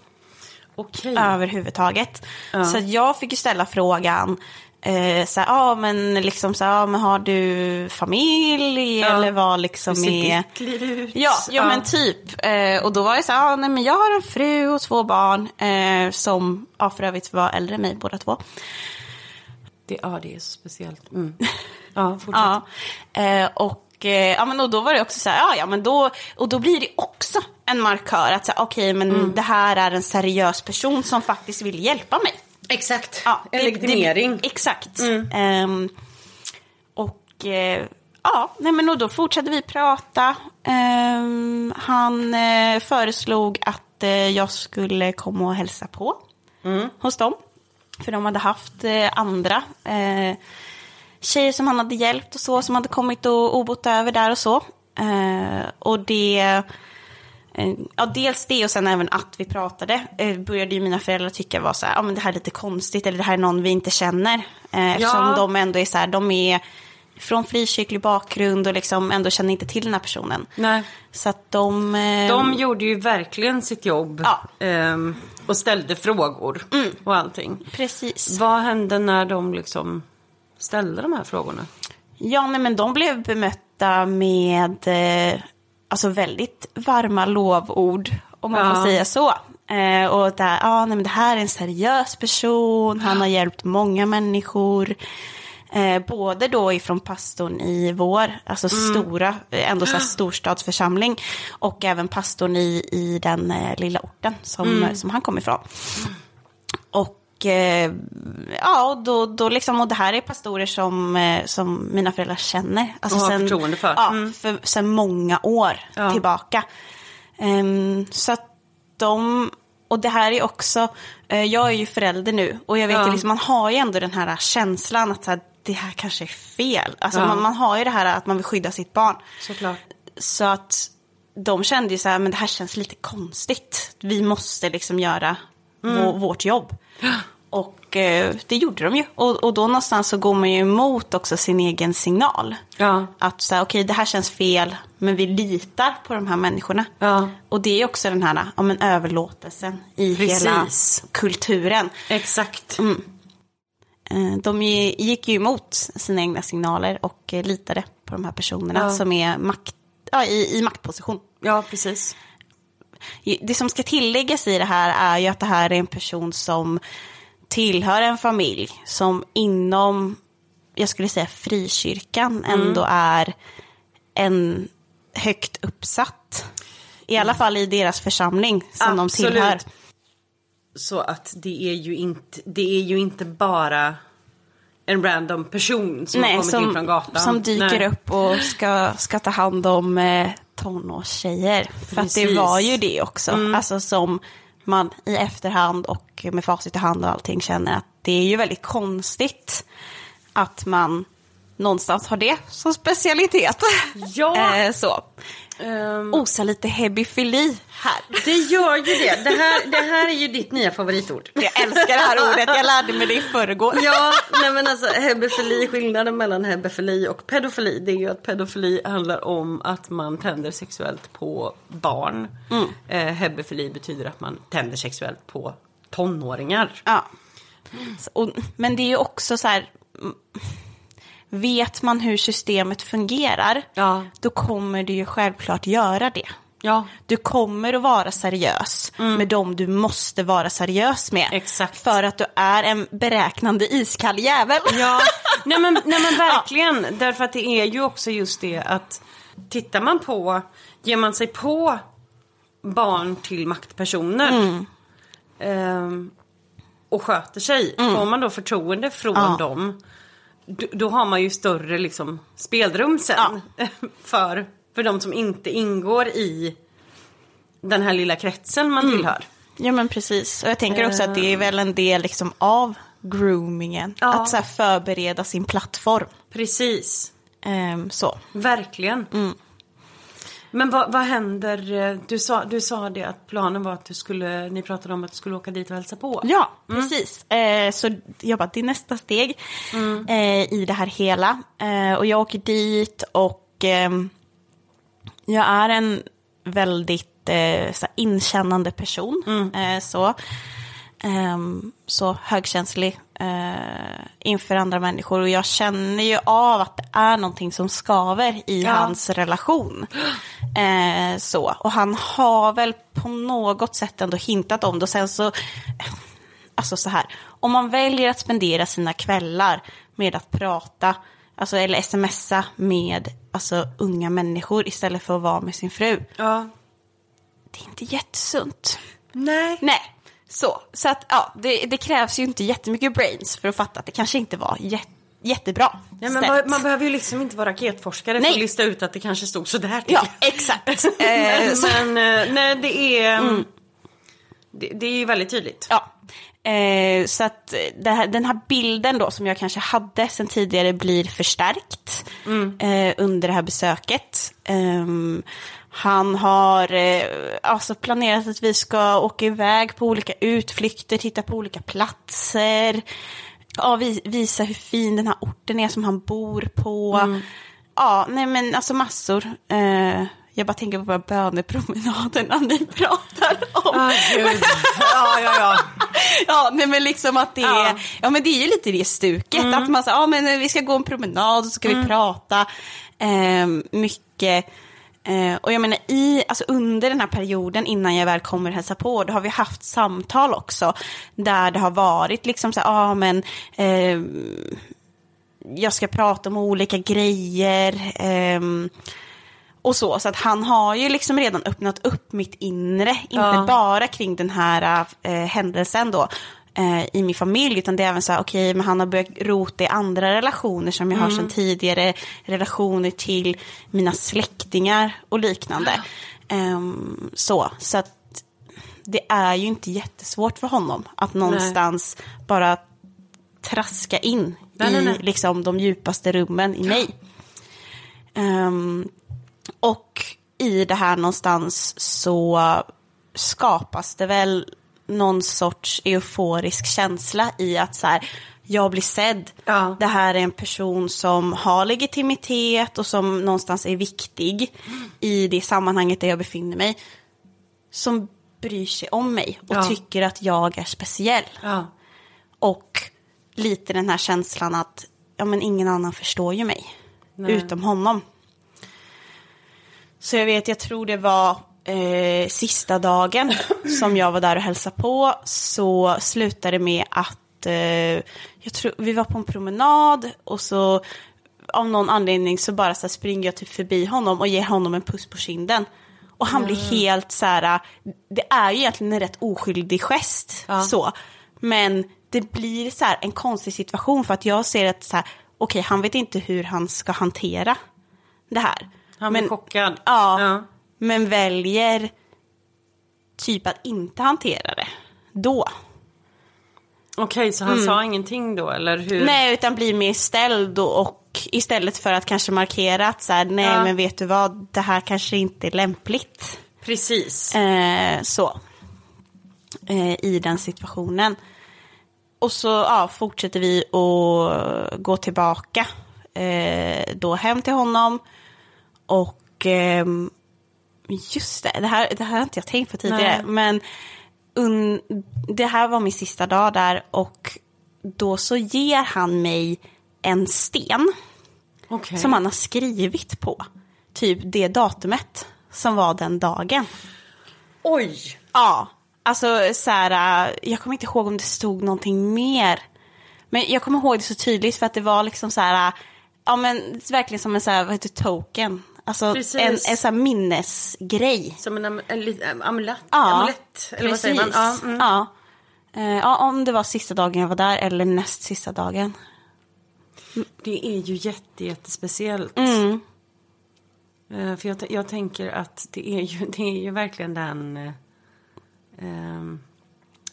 S1: Okej.
S3: överhuvudtaget. Så att jag fick ju ställa frågan, eh, så här, ja men liksom så här, ja, men har du familj eller vad liksom
S1: Hur ser
S3: är...
S1: ditt liv ut?
S3: Ja, ja, men typ. Eh, och då var jag så här, ja, nej, men jag har en fru och två barn eh, som ja, för övrigt var äldre än mig båda två.
S1: Det, ja, det är så speciellt. Mm. Ja, fortsätt.
S3: Ja. Eh, och, eh, ja, men och då var det också så här, ja, ja men då, och då blir det också en markör att säga, okej men det här är en seriös person som faktiskt vill hjälpa mig.
S1: Exakt.
S3: Ja,
S1: en
S3: det-
S1: legitimering.
S3: Det, exakt. Ehm, och eh, ja, nej, men och då fortsatte vi prata. Ehm, han eh, föreslog att eh, jag skulle komma och hälsa på hos dem. För de hade haft eh, andra eh, tjejer som han hade hjälpt och så, som hade kommit och, och bott över där och så. Eh, och det... Eh, Ja, dels det och sen även att vi pratade eh, började ju mina föräldrar tycka var så här, ja men det här är lite konstigt eller det här är någon vi inte känner. Eh, eftersom
S1: Ja.
S3: de ändå är så här, de är från frikyrklig bakgrund och liksom ändå känner inte till den här personen.
S1: Nej.
S3: Så att de... Eh,
S1: De gjorde ju verkligen sitt jobb
S3: Ja.
S1: ehm, och ställde frågor och allting.
S3: Precis.
S1: Vad hände när de liksom ställde de här frågorna?
S3: Ja, nej, men de blev bemötta med eh, alltså väldigt varma lovord, om man
S1: Ja.
S3: får säga så. Eh, och där, ja, nej, men det här är en seriös person, han har hjälpt många människor. Eh, både då ifrån pastorn i vår, alltså stora, eh, ändå så här storstadsförsamling, och även pastorn i, i den eh, lilla orten som, som han kom ifrån. Och eh, ja, och då, då liksom, och det här är pastorer som, eh, som mina föräldrar känner. Alltså
S1: Och har förtroende för.
S3: Ja,
S1: Mm.
S3: för, sen många år
S1: Ja.
S3: tillbaka. Ehm, så att de, och det här är också, eh, jag är ju förälder nu och jag vet
S1: Ja.
S3: ju liksom, man har ju ändå den här känslan att så här, det här kanske är fel. Alltså
S1: Ja.
S3: man, man har ju det här att man vill skydda sitt barn.
S1: Såklart.
S3: Så att de kände ju så här, men det här känns lite konstigt. Vi måste liksom göra vå- vårt jobb. Och eh, det gjorde de ju. Och, och då någonstans så går man ju emot också sin egen signal.
S1: Ja.
S3: Att säga, okej det här känns fel, men vi litar på de här människorna.
S1: Ja.
S3: Och det är också den här ja, men överlåtelsen i hela
S1: Precis.
S3: kulturen.
S1: Exakt.
S3: Eh, De gi- gick ju emot sina egna signaler och eh, litade på de här personerna
S1: Ja.
S3: som är makt, ja, i, i maktposition.
S1: Ja, precis.
S3: Det som ska tilläggas i det här är ju att det här är en person som tillhör en familj som inom, jag skulle säga frikyrkan, ändå är en högt uppsatt. I alla fall i deras församling som de
S1: Absolut.
S3: tillhör.
S1: Så att det är ju inte, det är ju inte bara en random person som har
S3: Nej,
S1: kommit in
S3: som,
S1: från gatan.
S3: som dyker
S1: Nej.
S3: upp och ska, ska ta hand om eh, tonårstjejer. För att det var ju det också. Alltså som man i efterhand och med facit i hand och allting känner att det är ju väldigt konstigt att man någonstans har det som specialitet.
S1: Ja. <laughs>
S3: eh, så.
S1: Ehm,
S3: Osa lite hebifili här.
S1: det gör ju det. Det här, det här är ju ditt nya favoritord.
S3: Jag älskar det här <laughs> ordet, jag lärde mig det i förrgår.
S1: Ja, nej men alltså hebefili, skillnaden mellan hebefili och pedofili det är ju att pedofili handlar om att man tänder sexuellt på barn.
S3: Mm.
S1: Eh, hebefili betyder att man tänder sexuellt på tonåringar.
S3: Ja. Så, och, men det är ju också så här, mm, vet man hur systemet fungerar,
S1: Ja.
S3: då kommer du ju självklart göra det.
S1: Ja,
S3: Du kommer att vara seriös med dem du måste vara seriös med.
S1: Exakt.
S3: För att du är en beräknande iskall jävel.
S1: Ja, <laughs> nej men, nej men verkligen. Därför att det är ju också just det att tittar man på, ger man sig på barn till maktpersoner. ehm, och sköter sig.
S3: Mm.
S1: Får man då förtroende från dem. Då, då har man ju större liksom, spelrum sen. <laughs> För, för de som inte ingår i den här lilla kretsen man
S3: Mm.
S1: tillhör.
S3: Ja men precis. Och jag tänker också att det är väl en del liksom av groomingen.
S1: Ja.
S3: Att så förbereda sin plattform.
S1: Precis.
S3: Ehm, så.
S1: Verkligen.
S3: Mm.
S1: Men vad, vad händer? eh, Du sa, du sa det att planen var att du skulle, ni pratade om att du skulle åka dit och hälsa på.
S3: Ja, precis. Eh, så jag bara, det är nästa steg eh, i det här hela. Eh, och jag åker dit och ehm, jag är en väldigt eh, så inkännande person. Eh, så. Ehm, så högkänslig eh, inför andra människor. Och jag känner ju av att det är någonting som skaver i
S1: Ja.
S3: hans relation. Eh, så. Och han har väl på något sätt ändå hintat om det. Och sen så, alltså så här, om man väljer att spendera sina kvällar med att prata, alltså, eller smsa med alltså, unga människor istället för att vara med sin fru.
S1: Ja.
S3: Det är inte jättesunt.
S1: Nej.
S3: Nej, så. Så att ja, det, det krävs ju inte jättemycket brains för att fatta att det kanske inte var jät, jättebra
S1: Ja, men man, man behöver ju liksom inte vara raketforskare för
S3: Nej.
S1: att lista ut att det kanske stod sådär till.
S3: Ja, exakt. <laughs> eh,
S1: men men eh, nej, det är... Det, det är ju väldigt tydligt.
S3: ja. Eh, så att här, den här bilden då som jag kanske hade sen tidigare blir förstärkt eh, under det här besöket. Ehm, han har eh, alltså planerat att vi ska åka iväg på olika utflykter, titta på olika platser. Ja, vi, visa hur fin den här orten är som han bor på. Ja, nej men alltså massor. Eh, jag bara tänker på våra bönepromenader när ni pratar om.
S1: Ah, gud. <laughs> ja, ja, ja.
S3: Ja, nej men liksom att det är,
S1: Ja.
S3: ja. men det är ju lite det stuket. Att man säger, ja men vi ska gå en promenad och så ska vi prata eh, mycket. Eh, och jag menar i, alltså under den här perioden innan jag väl kommer hälsa på, då har vi haft samtal också. Där det har varit liksom så här, ja men eh, jag ska prata om olika grejer. ehm, och så, så att han har ju liksom redan öppnat upp mitt inre, inte
S1: Ja.
S3: bara kring den här eh, händelsen då eh, i min familj, utan det är även så här, okej, men han har börjat rota i andra relationer som jag har sedan tidigare, relationer till mina släktingar och liknande. Ehm, så, så att det är ju inte jättesvårt för honom att någonstans bara traska in
S1: Nej,
S3: i
S1: nej, nej.
S3: Liksom, de djupaste rummen i mig. Ehm, och i det här någonstans så skapas det väl någon sorts euforisk känsla i att så här, jag blir sedd.
S1: Ja.
S3: Det här är en person som har legitimitet och som någonstans är viktig i det sammanhanget där jag befinner mig. Som bryr sig om mig och
S1: Ja.
S3: tycker att jag är speciell.
S1: ja.
S3: Och lite den här känslan att ja, men ingen annan förstår ju mig.
S1: Nej.
S3: Utom honom. Så jag vet, jag tror det var eh, sista dagen som jag var där och hälsade på. Så slutade det med att eh, jag tror, vi var på en promenad och så av någon anledning så bara så här springer jag typ förbi honom och ger honom en puss på kinden. Och han blir helt så här, det är ju egentligen en rätt oskyldig gest.
S1: Ja.
S3: Så. Men det blir så här en konstig situation för att jag ser att så här, okej han vet inte hur han ska hantera det här.
S1: Han blir
S3: Men-
S1: chockad.
S3: Ja,
S1: Ja.
S3: Men väljer typ att inte hantera det då.
S1: Okej, så han sa ingenting då, eller hur?
S3: Mm. Nej, utan blir mer ställd och, och istället för att kanske markera att så här, nej
S1: Ja.
S3: men vet du vad, det här kanske inte är lämpligt.
S1: Precis.
S3: Eh, så. Eh, I den situationen. Och så ja, fortsätter vi att gå tillbaka eh, då hem till honom. Och ehm, just det, det här, det här har inte jag tänkt på tidigare.
S1: Nej.
S3: Men un, det här var min sista dag där och då så ger han mig en sten
S1: Okej.
S3: som han har skrivit på. Typ det datumet som var den dagen.
S1: Oj!
S3: Ja, alltså så här, äh, jag kommer inte ihåg om det stod någonting mer. Men jag kommer ihåg det så tydligt för att det var liksom så här, äh, ja men verkligen som en så här, vad heter token. Alltså
S1: Precis.
S3: en, en så här minnesgrej.
S1: Som en, am- en, amulett,
S3: Ja,
S1: amulett eller vad säger man? Ja, mm.
S3: Ja. Eh, ja, om det var sista dagen jag var där eller näst sista dagen.
S1: Det är ju jätte, jättespeciellt.
S3: Mm.
S1: Eh, För jag, jag tänker att det är ju, <laughs> det är ju verkligen den... eh,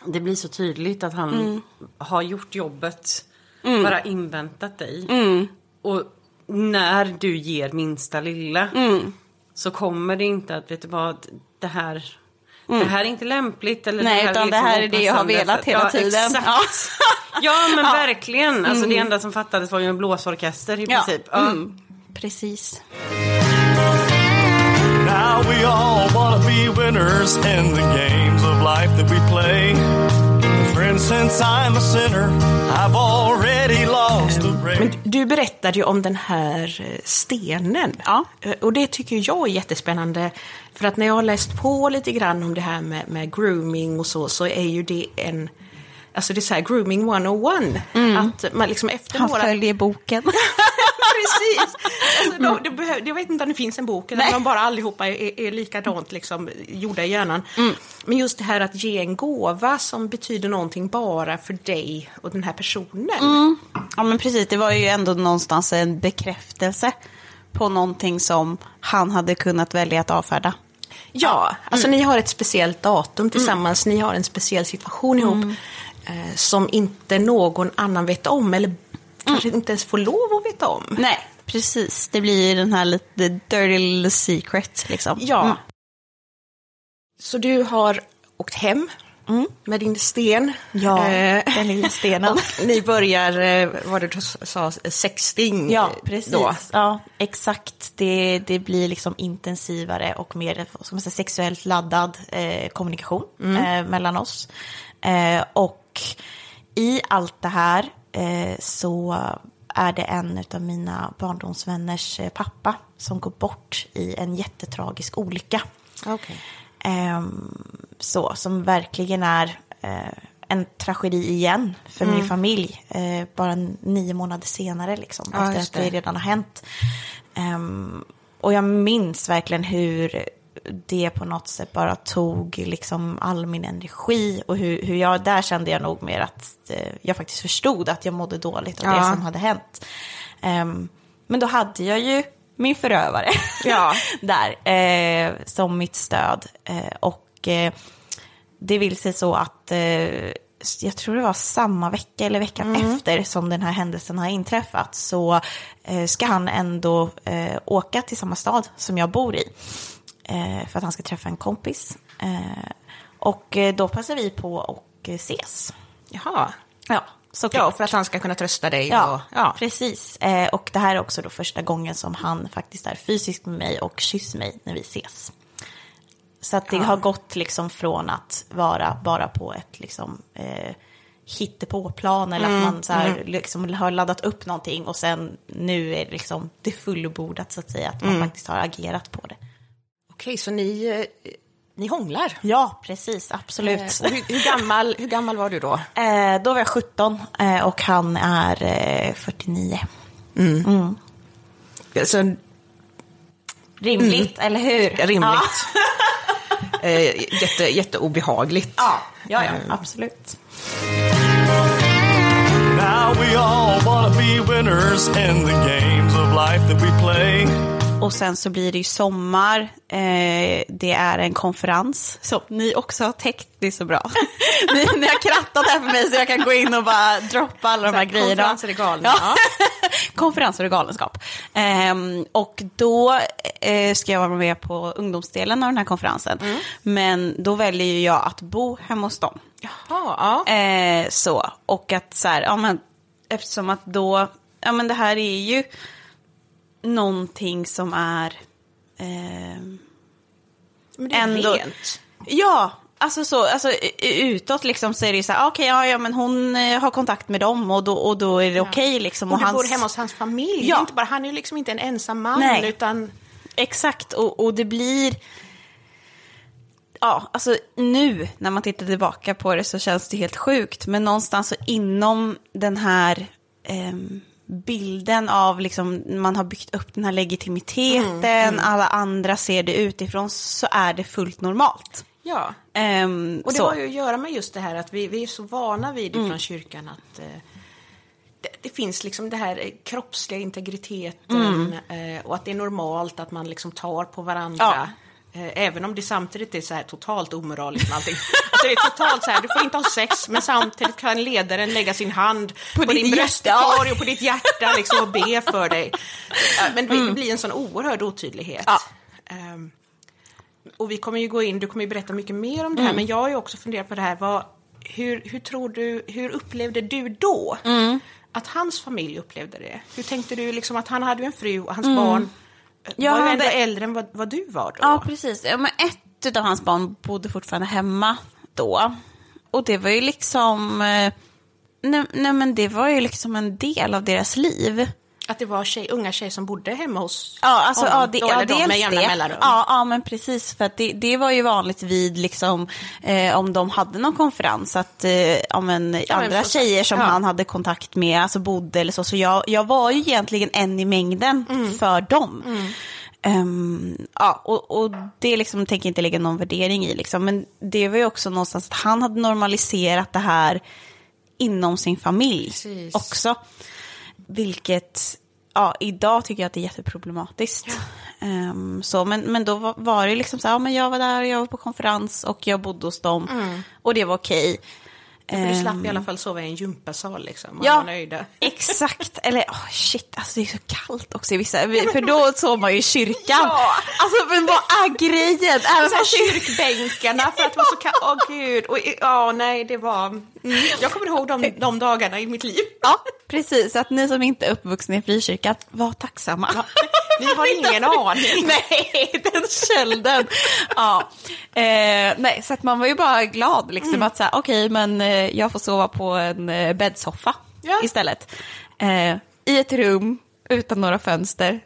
S1: det blir så tydligt att han
S3: Mm.
S1: har gjort jobbet, bara inväntat dig.
S3: Mm.
S1: Och när du ger minsta lilla
S3: Mm.
S1: så kommer det inte att, vet du vad, det här, det här är inte lämpligt. Eller
S3: Mm. Nej,
S1: det här
S3: utan det
S1: liksom
S3: här är det jag har velat hela
S1: ja,
S3: tiden.
S1: Exakt.
S3: Ja. <laughs>
S1: Ja men <laughs>
S3: Ja. Mm.
S1: verkligen. Alltså det enda som fattades var ju en blåsorkester i
S3: Ja.
S1: princip. Ja.
S3: Mm. Precis.
S4: Now we all wanna be winners in the games of life that we play. Friend, since I'm a sinner, I've already lost the race.
S2: Men du berättade ju om den här eh, stenen.
S3: Ja.
S2: Eh, Och det tycker jag är jättespännande. För att när jag har läst på lite grann om det här med, med grooming och så, så är ju det en... Alltså det är så här grooming 101. Att man liksom efter
S3: Han
S2: några...
S3: följer boken. <laughs>
S2: Precis! Alltså, de, det behöv, jag vet inte om det finns en bok eller om de bara allihopa är, är likadant liksom, gjorda i hjärnan. Men just det här att ge en gåva som betyder någonting bara för dig och den här personen.
S3: Ja men precis, det var ju ändå någonstans en bekräftelse på någonting som han hade kunnat välja att avfärda.
S2: Ja, alltså ni har ett speciellt datum tillsammans, ni har en speciell situation ihop eh, som inte någon annan vet om eller kanske inte ens får lov att veta om.
S3: Nej, precis. Det blir ju den här lite dirty little secret liksom.
S2: Ja.
S3: Mm.
S2: Så du har åkt hem med din sten.
S3: Ja,
S2: Eh,
S3: den lilla stenen. <laughs>
S2: ni börjar, eh, vad du sa, sexting.
S3: Ja, precis.
S2: Då.
S3: Ja, exakt. Det, det blir liksom intensivare och mer ska man säga, sexuellt laddad eh, kommunikation eh, mellan oss. Eh, och i allt det här eh, så är det en av mina barndomsvänners eh, pappa som går bort i en jättetragisk olycka.
S2: Okej.
S3: Ehm, så, som verkligen är eh, en tragedi igen för min familj. Eh, bara nio månader senare liksom,
S2: Ja,
S3: efter att det
S2: det.
S3: redan har hänt. Ehm, och jag minns verkligen hur det på något sätt bara tog liksom all min energi och hur, hur jag, där kände jag nog mer att eh, jag faktiskt förstod att jag mådde dåligt av det
S2: Ja.
S3: som hade hänt. Ehm, men då hade jag ju min förövare <laughs>
S2: Ja.
S3: där eh, som mitt stöd. Eh, och eh, det vill sig så att eh, jag tror det var samma vecka eller veckan efter som den här händelsen har inträffat så eh, ska han ändå åka till samma stad som jag bor i för att han ska träffa en kompis. Eh, och eh, då passar vi på och eh, ses.
S2: Jaha.
S3: Ja, såklart.
S2: Ja, för att han ska kunna trösta dig.
S3: Ja,
S2: och, ja.
S3: precis. Eh, och det här är också då första gången som han faktiskt är fysisk med mig och kysser mig när vi ses. Så att det har gått liksom från att vara bara på ett liksom eh, hittepåplan eller att man så här, liksom har laddat upp någonting och sen nu är det liksom det fullbordat så att säga att man faktiskt har agerat på det.
S2: Okej, så ni, eh, ni hånglar?
S3: Ja, precis, absolut.
S2: Eh, hur, hur, gammal, hur gammal var du då? <laughs>
S3: Eh, då var jag 17 eh, och han är eh, 49.
S2: Så,
S3: Rimligt, eller hur?
S2: rimligt. <laughs> eh, jätte, jätteobehagligt.
S3: Ja, ja, ja absolut.
S4: Now we all wanna be winners in the games of life that we play.
S3: Och sen så blir det ju sommar. Eh, det är en konferens som ni också har täckt. Det är så bra. <laughs> ni, ni har krattat här för mig så jag kan gå in och bara droppa alla de här
S2: Så
S3: grejerna.
S2: konferenser är galna.
S3: Ja. <laughs> konferenser och galenskap. Ehm, och då eh, ska jag vara med på ungdomsdelen av den här konferensen.
S2: Mm.
S3: Men då väljer ju jag att bo hemma hos dem.
S2: Jaha, ja.
S3: Eh, så, och att så här, ja men eftersom att då, ja men det här är ju någonting som är eh,
S2: Men det är
S3: ändå-
S2: rent.
S3: Ja, alltså så, alltså utåt liksom så är det ju så här, okej, ja, ja, men hon eh, har kontakt med dem och då, och då är det okej liksom.
S2: Och du
S3: hans-
S2: bor hemma hos hans familj.
S3: Ja.
S2: Inte bara, han är ju liksom inte en ensam man,
S3: Nej.
S2: utan...
S3: Exakt, och, och det blir... Ja, alltså nu när man tittar tillbaka på det så känns det helt sjukt. Men någonstans så inom den här ehm, bilden av liksom, man har byggt upp den här legitimiteten, alla andra ser det utifrån, så är det fullt normalt.
S2: Ja.
S3: Ehm,
S2: Och det
S3: så.
S2: har ju att göra med just det här att vi, vi är så vana vid från kyrkan att eh, det, det finns liksom det här eh, kroppsliga integriteten eh, och att det är normalt att man liksom tar på varandra. Eh, även om det samtidigt är så här totalt omoraliskt med allting. Alltså det är totalt så här, du får inte ha sex men samtidigt kan ledaren lägga sin hand på,
S3: ditt
S2: din bröstkorg och på ditt hjärta liksom och be för dig. Ja, Men det- det blir en sån oerhörd otydlighet.
S3: Ja.
S2: Ehm, och vi kommer ju gå in, du kommer ju berätta mycket mer om det här, men jag har ju också funderat på det här, vad, hur, hur tror du, hur upplevde du då att hans familj upplevde det? Hur tänkte du liksom att han hade ju en fru och hans barn
S3: Jag
S2: var ju ändå äldre än vad, vad du var då?
S3: Ja, precis. Ja, men ett av hans barn bodde fortfarande hemma då. Och det var ju liksom... eh, Nej, nej, men det var ju liksom en del av deras liv.
S2: Att det var tjej, unga tjejer som bodde hemma hos
S3: Ja, alltså,
S2: honom,
S3: ja, det,
S2: då,
S3: ja dels
S2: med jämna
S3: det.
S2: mellanrum.
S3: Ja, ja, men precis. För att det, det var ju vanligt vid liksom, eh, om de hade någon konferens att eh, om en,
S2: men
S3: andra
S2: så-
S3: tjejer som
S2: ja.
S3: han hade kontakt med alltså bodde eller så. Så jag, jag var ju egentligen en i mängden
S2: Mm.
S3: för dem. Ehm, ja, och, och det liksom, tänker jag inte lägga någon värdering i. Liksom. Men det var ju också någonstans att han hade normaliserat det här inom sin familj
S2: Precis.
S3: också. Vilket, ja, idag tycker jag att det är jätteproblematiskt. Ehm, så, men, men då var, var det liksom så här, ja, men jag var där, jag var på konferens och jag bodde hos dem. Och det var okej.
S2: För du slapp
S3: Ehm,
S2: i alla fall sova i en gympasal liksom, och
S3: Ja,
S2: nöjda. <laughs>
S3: exakt. Eller oh, shit, alltså det är så kallt också i vissa. För då sov man ju i kyrkan.
S2: Ja.
S3: Alltså men vad är grejen? Även
S2: Så här, kyrkbänkarna för att det var så kallt. Åh gud. Och, ja, nej, det var... Mm, jag kommer ihåg de, de dagarna i mitt liv.
S3: Ja, precis. Så att ni som inte är uppvuxna i frikyrkan, var tacksamma. <laughs>
S2: Ni har ingen aning. <laughs>
S3: Nej, den kölden. ja. Eh, nej, så att man var ju bara glad liksom
S2: Mm.
S3: att säga, okej, men eh, jag får sova på en eh, bäddsoffa
S2: Ja.
S3: istället. Eh, I ett rum utan några fönster.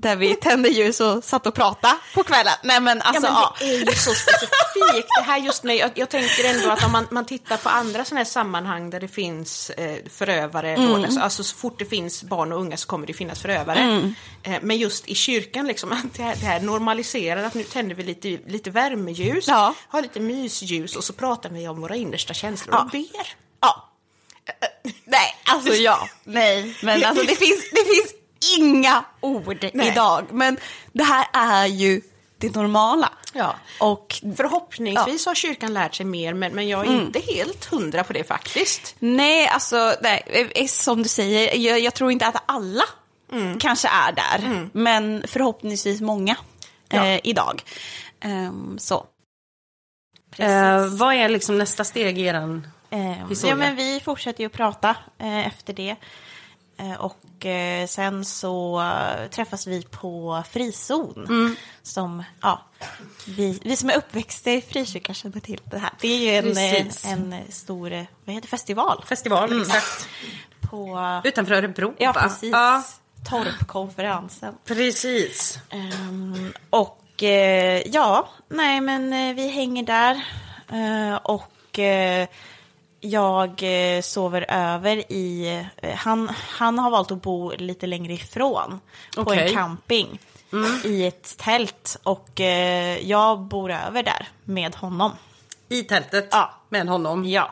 S3: Där vi tände ljus och satt och pratade på kvällen. Nej men
S2: Ja,
S3: alltså,
S2: men
S3: ja.
S2: det är ju så specifikt det här just nu. Jag, jag tänker ändå att om man, man tittar på andra sådana här sammanhang där det finns eh, förövare, då, alltså, alltså så fort det finns barn och unga så kommer det finnas förövare. Eh, men just i kyrkan, liksom, <laughs> att det här, det här normaliserar att nu tänder vi lite, lite värmeljus,
S3: Ja.
S2: har lite mysljus och så pratar vi om våra innersta känslor och ber.
S3: ja. Nej, alltså ja. <laughs> Nej, men alltså det finns, det finns inga ord
S2: Nej.
S3: idag. Men det här är ju det normala.
S2: Ja.
S3: Och
S2: Förhoppningsvis har kyrkan lärt sig mer, men, men jag är inte helt hundra på det faktiskt.
S3: Nej, alltså nej, eh, som du säger, jag, jag tror inte att alla kanske är där. Men förhoppningsvis många
S2: Ja.
S3: eh, idag. Ehm, så.
S1: Eh, vad är liksom nästa steg i eran
S3: Ehm,
S1: historia?
S3: ja, men vi fortsätter ju att prata eh, efter det. Eh, och eh, sen så träffas vi på frizon. Som, ja, vi, vi som är uppväxta i frikyrkan känner till det här. Det är ju en, eh, en stor, vad heter festival.
S1: festival? Exakt.
S3: På,
S1: Utanför Örebro,
S3: ja,
S1: va?
S3: precis.
S1: Ja,
S3: Torpkonferensen.
S1: precis.
S3: Ehm, och ja, nej men vi hänger där. Eh, och jag eh, sover över i... Eh, han, han har valt att bo lite längre ifrån. På
S1: Okej.
S3: en camping. I ett tält. Och eh, jag bor över där med honom.
S1: I tältet
S3: Ja.
S1: med honom.
S3: Ja,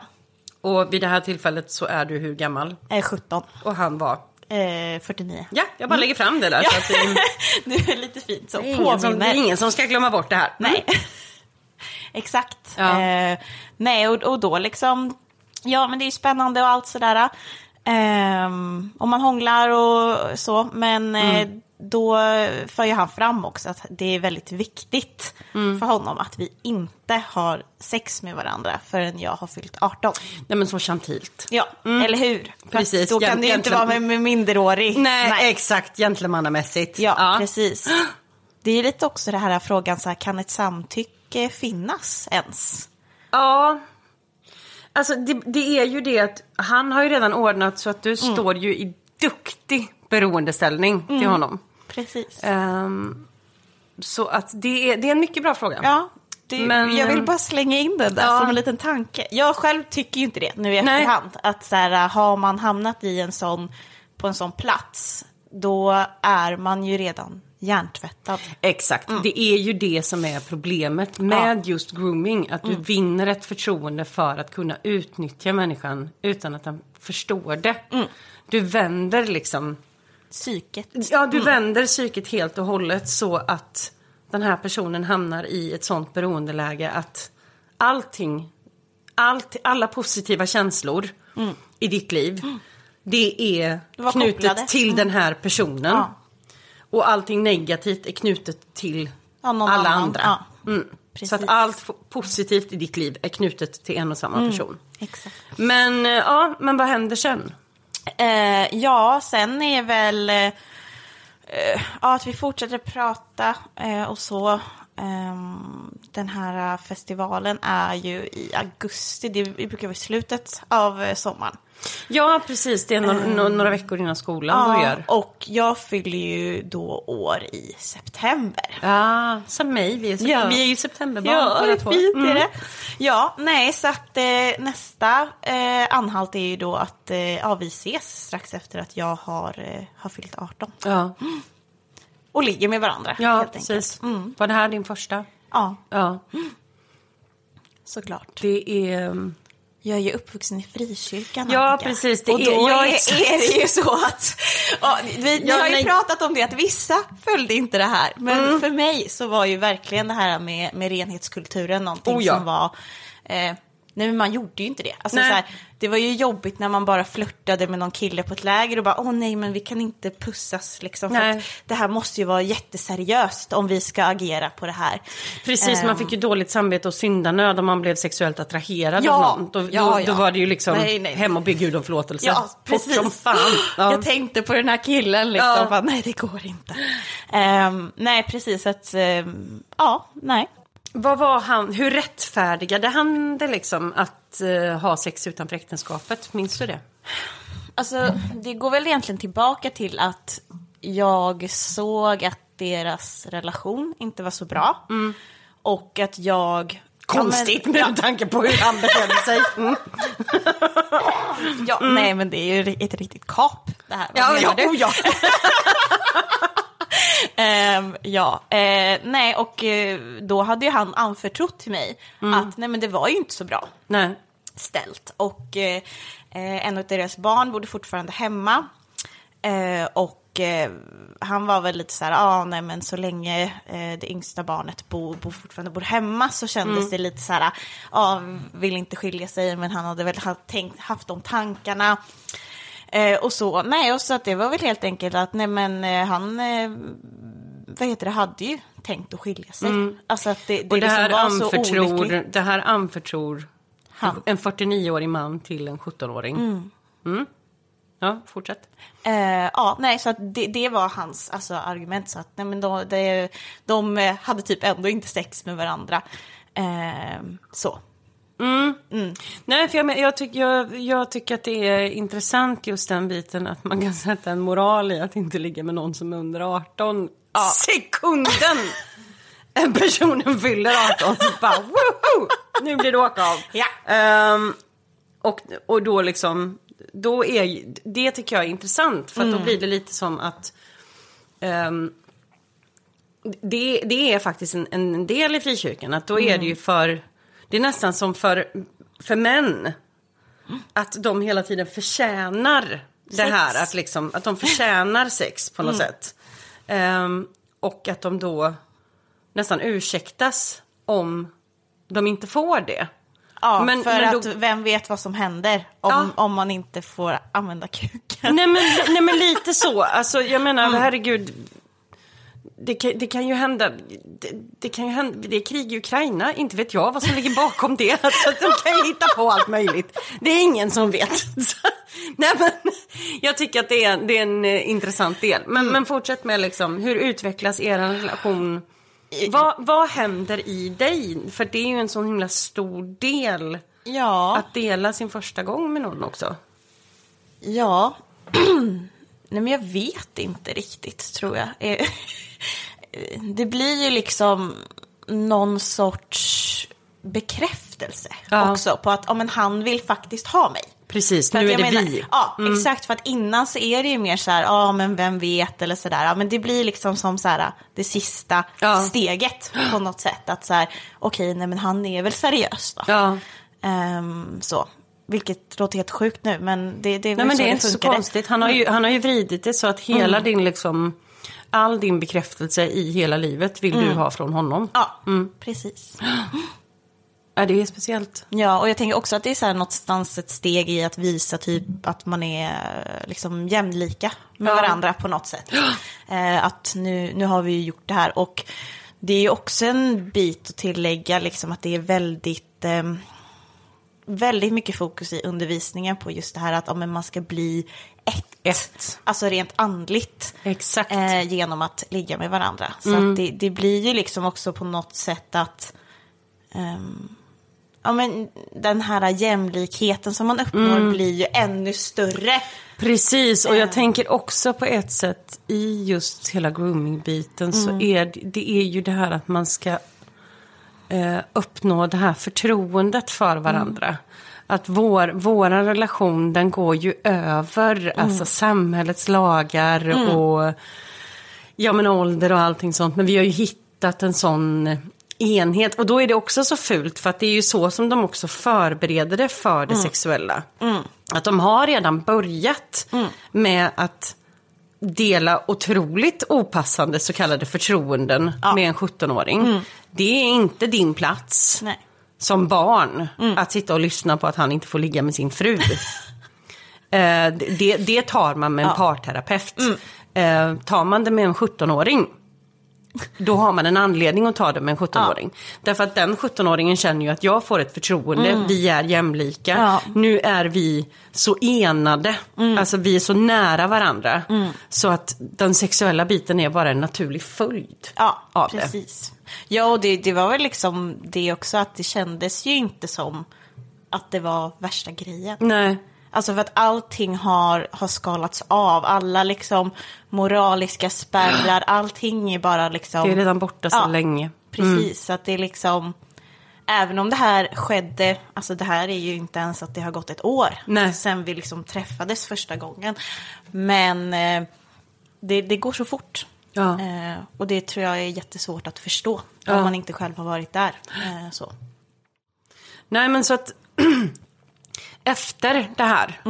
S1: Och vid det här tillfället så är du hur gammal?
S3: eh, 17.
S1: Och han var?
S3: Eh, 49.
S1: Ja, jag bara lägger fram det där. Så att det, <laughs>
S3: det är lite fint så.
S1: det, är ingen som, det är ingen som ska glömma bort det här.
S3: Nej. <laughs> Exakt.
S1: Ja.
S3: Eh, nej, och, och då liksom, ja men det är spännande och allt sådär. Ehm, och man hånglar och så, men eh, då för ju han fram också att det är väldigt viktigt för honom att vi inte har sex med varandra förrän jag har fyllt 18.
S1: Nej men så chantilt.
S3: Ja, eller hur?
S1: Precis,
S3: Då kan
S1: jämt-
S3: det ju inte vara med, med minderårig.
S1: Nej, exakt. Gentlemannamässigt.
S3: Ja, precis. <gasps> Det är lite också det här frågan, så här, kan ett samtycke finnas ens?
S1: Ja. Alltså det, det är ju det att han har ju redan ordnat så att du står ju i duktig beroendeställning till honom.
S3: Precis.
S1: Ehm, så att det är, det är en mycket bra fråga.
S3: Ja, det,
S1: Men,
S3: jag vill bara slänga in det där
S1: ja.
S3: som en liten tanke. Jag själv tycker ju inte det nu i
S1: Nej.
S3: efterhand. Att så här, har man hamnat i en sån, på en sån plats, då är man ju redan hjärntvättad.
S1: Exakt, det är ju det som är problemet med just grooming. Att du vinner ett förtroende för att kunna utnyttja människan utan att den förstår det. Du vänder liksom,
S3: Psyket.
S1: ja du vänder psyket helt och hållet så att den här personen hamnar i ett sånt beroendeläge att allting, allt, alla positiva känslor i ditt liv, det är knutet
S3: kopplade.
S1: till den här personen.
S3: Ja.
S1: Och allting negativt är knutet till alla
S3: annan.
S1: andra.
S3: Ja,
S1: Mm. Så att allt positivt i ditt liv är knutet till en och samma
S3: Mm.
S1: person.
S3: Exakt.
S1: Men eh, ja, men vad händer sen?
S3: Eh, ja, sen är väl eh, eh, att vi fortsätter prata eh, och så. Ehm, den här festivalen är ju i augusti, det brukar vara i slutet av eh, sommaren.
S1: Ja, precis. Det är några, nå- några veckor innan skolan börjar.
S3: och jag fyller ju då år i september.
S1: Ja, som mig. Vi är, sep-
S3: Ja.
S1: vi är ju septemberbarn
S3: Ja, det är fint är
S1: Mm.
S3: det. Ja, nej, så att eh, nästa eh, anhalt är ju då att eh, ja, vi ses strax efter att jag har, eh, har fyllt 18.
S1: Ja,
S3: Och ligger med varandra
S1: ja precis.
S3: Mm.
S1: Var det här din första?
S3: Ja,
S1: Ja,
S3: såklart.
S1: det är...
S3: Jag är ju uppvuxen i frikyrkan.
S1: Ja,
S3: Annika.
S1: precis, det
S3: och
S1: är-
S3: då är,
S1: exakt.
S3: är det ju så att... Vi vi
S1: Ja,
S3: har ju
S1: nej.
S3: pratat om det, att vissa följde inte det här. Men
S1: Mm.
S3: för mig så var ju verkligen det här med, med renhetskulturen någonting
S1: Oh, ja.
S3: som var... Eh, nej, men man gjorde ju inte det. Alltså, så här, det var ju jobbigt när man bara flörtade med någon kille på ett läger och bara, åh nej, men vi kan inte pussas liksom. För
S1: Nej.
S3: att det här måste ju vara jätteseriöst om vi ska agera på det här.
S1: Precis, man
S3: Ehm.
S1: fick ju dåligt samvete och syndanöd om man blev sexuellt attraherad
S3: Ja,
S1: av någon. Då,
S3: ja,
S1: då,
S3: ja.
S1: då var det ju liksom
S3: Nej, nej.
S1: hem och be Gud om förlåtelse.
S3: Ja, precis.
S1: som fan. Ja.
S3: Jag tänkte på den här killen liksom.
S1: Ja.
S3: Bara, nej, det går inte. Ehm, nej, precis. Att, ehm, ja, nej.
S1: Vad var han, hur rättfärdigade han det liksom att eh, ha sex utanför äktenskapet? Minns du det?
S3: Alltså, det går väl egentligen tillbaka till att jag såg att deras relation inte var så bra. Och att jag...
S1: Konstigt
S3: Ja, men,
S1: med tanke på hur han betedde sig. Mm.
S3: ja, Nej, men det är ju ett riktigt kap det här. Vad
S1: Ja,
S3: menar
S1: ja,
S3: du?
S1: oh, ja. <laughs> <laughs>
S3: Ehm, ja, eh, nej och eh, då hade ju han anförtrott till mig att nej men det var ju inte så bra
S1: Nej.
S3: ställt. Och eh, eh, en av deras barn bodde fortfarande hemma. Eh, och eh, han var väl lite så här, ah, nej men så länge eh, det yngsta barnet bor, bor fortfarande bor hemma så kändes det lite så här, ah, vill inte skilja sig men han hade väl ha, tänkt, haft de tankarna. Eh, och så, nej och så att det var väl helt enkelt att nej men eh, han, eh, vad heter det, hade ju tänkt att skilja sig. Alltså att det, det,
S1: Och det här,
S3: liksom var så olyckligt.
S1: det här anförtror
S3: Han.
S1: en 49-årig man till en 17-åring. Mm. Ja, fortsätt.
S3: Eh, ja, nej, så det, det var hans alltså, argument. Så att nej, men de, de, de hade typ ändå inte sex med varandra. Eh, så.
S1: Nej, för jag, jag, tyck, jag, jag tycker att det är intressant just den biten att man kan <laughs> sätta en moral i att inte ligga med någon som är under 18 sekunden! <laughs> En personen fyller 18 så bara woho! Nu blir det åka av.
S3: Ja.
S1: Ehm, och, och då liksom, då är det tycker jag är intressant för att då blir det lite som att ehm, det, det är faktiskt en, en del i frikyrkan att då är det ju för, det är nästan som för, för män. Att de hela tiden förtjänar det
S3: Sex.
S1: här, att, liksom, att de förtjänar sex på något sätt. Ehm, och att de då nästan ursäktas om de inte får det.
S3: Ja,
S1: Men-
S3: för
S1: men
S3: att
S1: då-
S3: vem vet vad som händer om,
S1: Ja.
S3: om man inte får använda kuken.
S1: Nej men, nej men <laughs> lite så, alltså jag menar herregud. Det kan, det kan ju hända, det, det kan ju hända, det är krig i Ukraina, inte vet jag vad som ligger bakom det. <laughs> Alltså, de kan ju hitta på allt möjligt. Det är ingen som vet. <laughs> Så, nej men, jag tycker att det är, det är en eh, intressant del. Men, men fortsätt med liksom, hur utvecklas er relation? Vad, vad händer i dig? För det är ju en sån himla stor del
S3: Ja,
S1: att dela sin första gång med någon också.
S3: ja. <clears throat> Nej men jag vet inte riktigt tror jag. Eh, <laughs> Det blir ju liksom någon sorts bekräftelse
S1: Ja.
S3: också på att ja, men han vill faktiskt ha mig.
S1: Precis,
S3: För
S1: nu är det
S3: menar-
S1: vi.
S3: Ja, exakt. För att innan så är det ju mer så här, ja men vem vet eller sådär. Ja, men det blir liksom som så här det sista
S1: Ja.
S3: steget på något sätt. Att så här, okej, nej men han är väl seriös då.
S1: Ja.
S3: Ehm, så. Vilket låter helt sjukt nu, men det, det är väl
S1: Nej men
S3: så
S1: det är inte så konstigt. Han har, ju, han har ju vridit det så att hela
S3: Mm.
S1: din liksom, all din bekräftelse i hela livet vill
S3: Mm.
S1: du ha från honom.
S3: Ja, precis. <gasps>
S1: Ja, det är speciellt.
S3: Ja, och jag tänker också att det är så här någonstans ett steg i att visa typ att man är liksom jämlika med
S1: Ja.
S3: varandra på något sätt. <gasps> Eh, att nu, nu har vi ju gjort det här och det är ju också en bit att tillägga liksom att det är väldigt, eh, väldigt mycket fokus i undervisningen på just det här att ja, man ska bli ett.
S1: Ett.
S3: Alltså rent andligt. Eh, genom att ligga med varandra. Så att det, det blir ju liksom också på något sätt att ehm, ja, men den här jämlikheten som man uppnår blir ju ännu större.
S1: Precis, och
S3: Eh.
S1: jag tänker också på ett sätt i just hela grooming-biten så
S3: Mm.
S1: är det, det är ju det här att man ska eh, uppnå det här förtroendet för varandra.
S3: Mm.
S1: Att vår, våran relation den går ju över
S3: Mm.
S1: alltså samhällets lagar och ja, men ålder och allting sånt. Men vi har ju hittat en sån enhet. Och då är det också så fult för att det är ju så som de också förbereder det för det sexuella. Att de har redan börjat med att dela otroligt opassande så kallade förtroenden med en 17-åring. Det är inte din plats
S3: Nej.
S1: som barn att sitta och lyssna på att han inte får ligga med sin fru. <laughs> Eh, det, det tar man med en parterapeut. Eh, tar man det med en 17-åring då har man en anledning att ta det med en 17-åring. Därför att den 17-åringen känner ju att jag får ett förtroende, vi är jämlika.
S3: Ja.
S1: Nu är vi så enade, alltså vi är så nära varandra. Så att den sexuella biten är bara en naturlig följd
S3: Ja,
S1: av det.
S3: precis. Ja, och det, det var väl liksom det också att det kändes ju inte som att det var värsta grejen.
S1: Nej.
S3: Alltså för att allting har, har skalats av. Alla liksom moraliska spärrar, <clears throat> allting är bara liksom...
S1: Det är redan borta så
S3: Ja.
S1: länge.
S3: Precis, så att det är liksom... Även om det här skedde, alltså det här är ju inte ens att det har gått ett år
S1: Nej.
S3: sen vi liksom träffades första gången. Men eh, det, det går så fort.
S1: Ja.
S3: Eh, och det tror jag är jättesvårt att förstå
S1: Ja.
S3: om man inte själv har varit där. Eh, så.
S1: Nej men så att efter det här,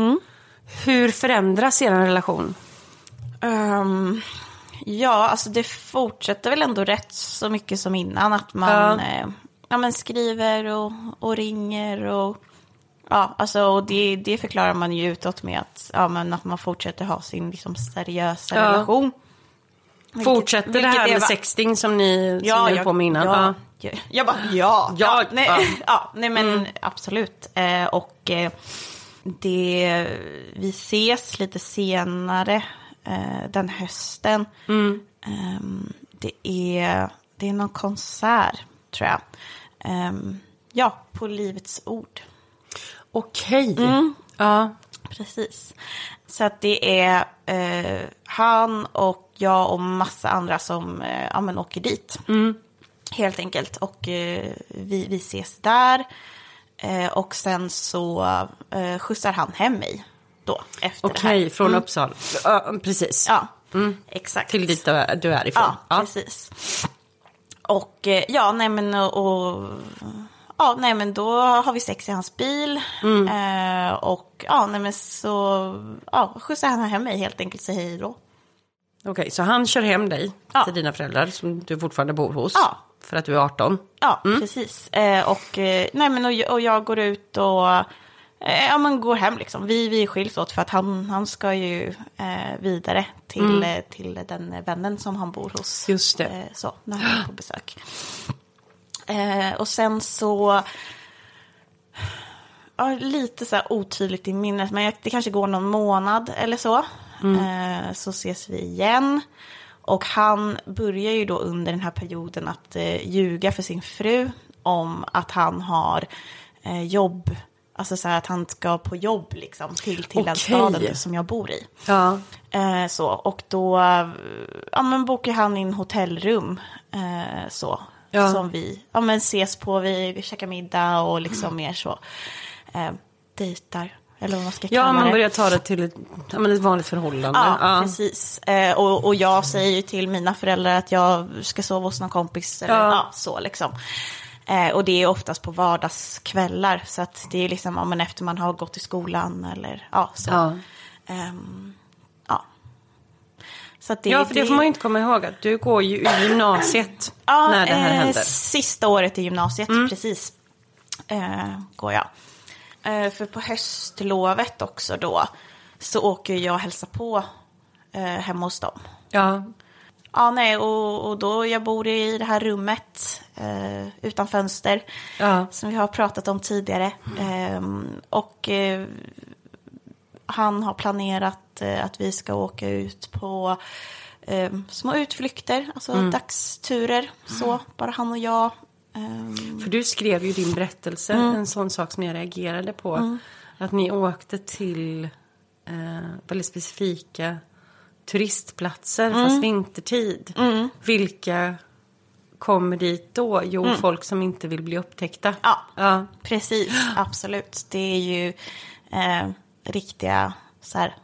S1: hur förändras er relation?
S3: Ehm, ja, alltså det fortsätter väl ändå rätt så mycket som innan. Att man
S1: Ja.
S3: eh, ja, men skriver och, och ringer och ja, alltså och det, det förklarar man ju utåt med att, ja, men att man fortsätter ha sin liksom, seriösa
S1: Ja.
S3: relation. Vilket-
S1: Fortsätter det här
S3: är
S1: med
S3: va-
S1: sexting som ni, som ni höll på med innan?
S3: Ja, ja. Jag bara, ja.
S1: Ja,
S3: nej,
S1: ja. <laughs>
S3: ja, nej men absolut. Eh, och eh, det, vi ses lite senare eh, den hösten. Ehm, det, är, det är någon konsert, tror jag. Ehm, ja, på Livets Ord.
S1: Okej.
S3: Mm.
S1: Ja.
S3: Precis. Så att det är eh, han och jag och massa andra som eh, ja, men åker dit. Helt enkelt. Och eh, vi, vi ses där. Eh, och sen så eh, skjutsar han hem mig då. Efter
S1: Okej,
S3: här.
S1: från Uppsala. Ja, precis.
S3: Ja, exakt.
S1: Till dit du är, du är ifrån.
S3: Ja, precis. Och eh, ja, nej men och, och ja, nej men då har vi sex i hans bil. Eh, och ja, nej men så ja, skjutsar han hem mig helt enkelt, säger hej då.
S1: Okej, så han kör hem dig
S3: Ja.
S1: till dina föräldrar som du fortfarande bor hos.
S3: Ja.
S1: För att du är 18.
S3: Ja, precis. Eh, och, eh, nej, men, och, jag- och jag går ut och eh, ja, men går hem. Liksom. Vi, vi skiljs åt för att han, han ska ju eh, vidare till, eh, till den vännen som han bor hos.
S1: Just det.
S3: Eh, så, när han är på besök. Och sen så... Ja, lite så här otydligt i minnet, men det kanske går någon månad eller så. Eh, så ses vi igen. Och han börjar ju då under den här perioden att eh, ljuga för sin fru om att han har eh, jobb, alltså så här att han ska på jobb liksom till, till den
S1: Okej.
S3: staden som jag bor i.
S1: Ja.
S3: Eh, så, och då ja, men bokar han in hotellrum. Eh, så,
S1: Ja.
S3: Som vi ja, men ses på, vi käkar middag och liksom mer så. Eh, dejtar Eller vad man ska
S1: Ja,
S3: kalla
S1: man
S3: det.
S1: börjar ta det till ett, ja, men ett vanligt förhållande.
S3: Ja, precis. Eh, och, och jag säger ju till mina föräldrar att jag ska sova hos någon kompis. Eller,
S1: Ja.
S3: ja. så liksom. Eh, och det är oftast på vardagskvällar. Så att det är liksom ja, men efter man har gått i skolan eller ja, så.
S1: Ja.
S3: Ja. Så att det,
S1: Ja, för det får man ju inte komma ihåg att du går ju i gymnasiet
S3: Ja,
S1: när det här
S3: eh,
S1: händer.
S3: Sista året i gymnasiet,
S1: Mm.
S3: precis. Eh, går jag. Eh, för på höstlovet också då så åker jag och hälsar på eh, hemma hos dem.
S1: Ja,
S3: Ja, nej, och, och då jag bor i det här rummet eh, utan fönster.
S1: Ja.
S3: Som vi har pratat om tidigare. Ehm, och eh, han har planerat eh, att vi ska åka ut på eh, små utflykter, alltså
S1: Mm.
S3: dagsturer. Så, bara han och jag. Ehm,
S1: för du skrev ju din berättelse
S3: Mm.
S1: en sån sak som jag reagerade på. Att ni åkte till eh, väldigt specifika turistplatser
S3: Mm.
S1: fast vintertid. Vilka kommer dit då? Jo, folk som inte vill bli upptäckta.
S3: Mm. Ja.
S1: ja.
S3: Precis, absolut. Det är ju eh, riktiga, så här,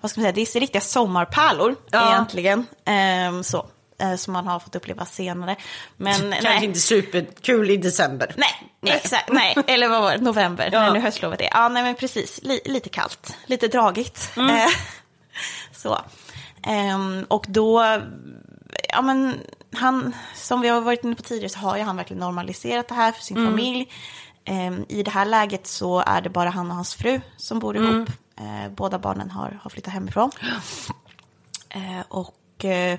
S3: vad ska man säga, det är riktiga sommarpärlor
S1: Ja.
S3: egentligen. Ehm, så, eh, som man har fått uppleva senare. Men
S1: Kanske
S3: nej,
S1: inte superkul i december.
S3: nej, exakt, nej, eller vad var det, november,
S1: Ja.
S3: när nu höstlovet är. Ja, nej men precis, Li, lite kallt, lite dragigt.
S1: Mm.
S3: Eh, <laughs> så. Ehm, och då, ja men han, som vi har varit inne på tidigare så har ju han verkligen normaliserat det här för sin familj. Ehm, I det här läget så är det bara han och hans fru som bor ihop. Eh, båda barnen har, har flyttat hemifrån. Eh, och eh,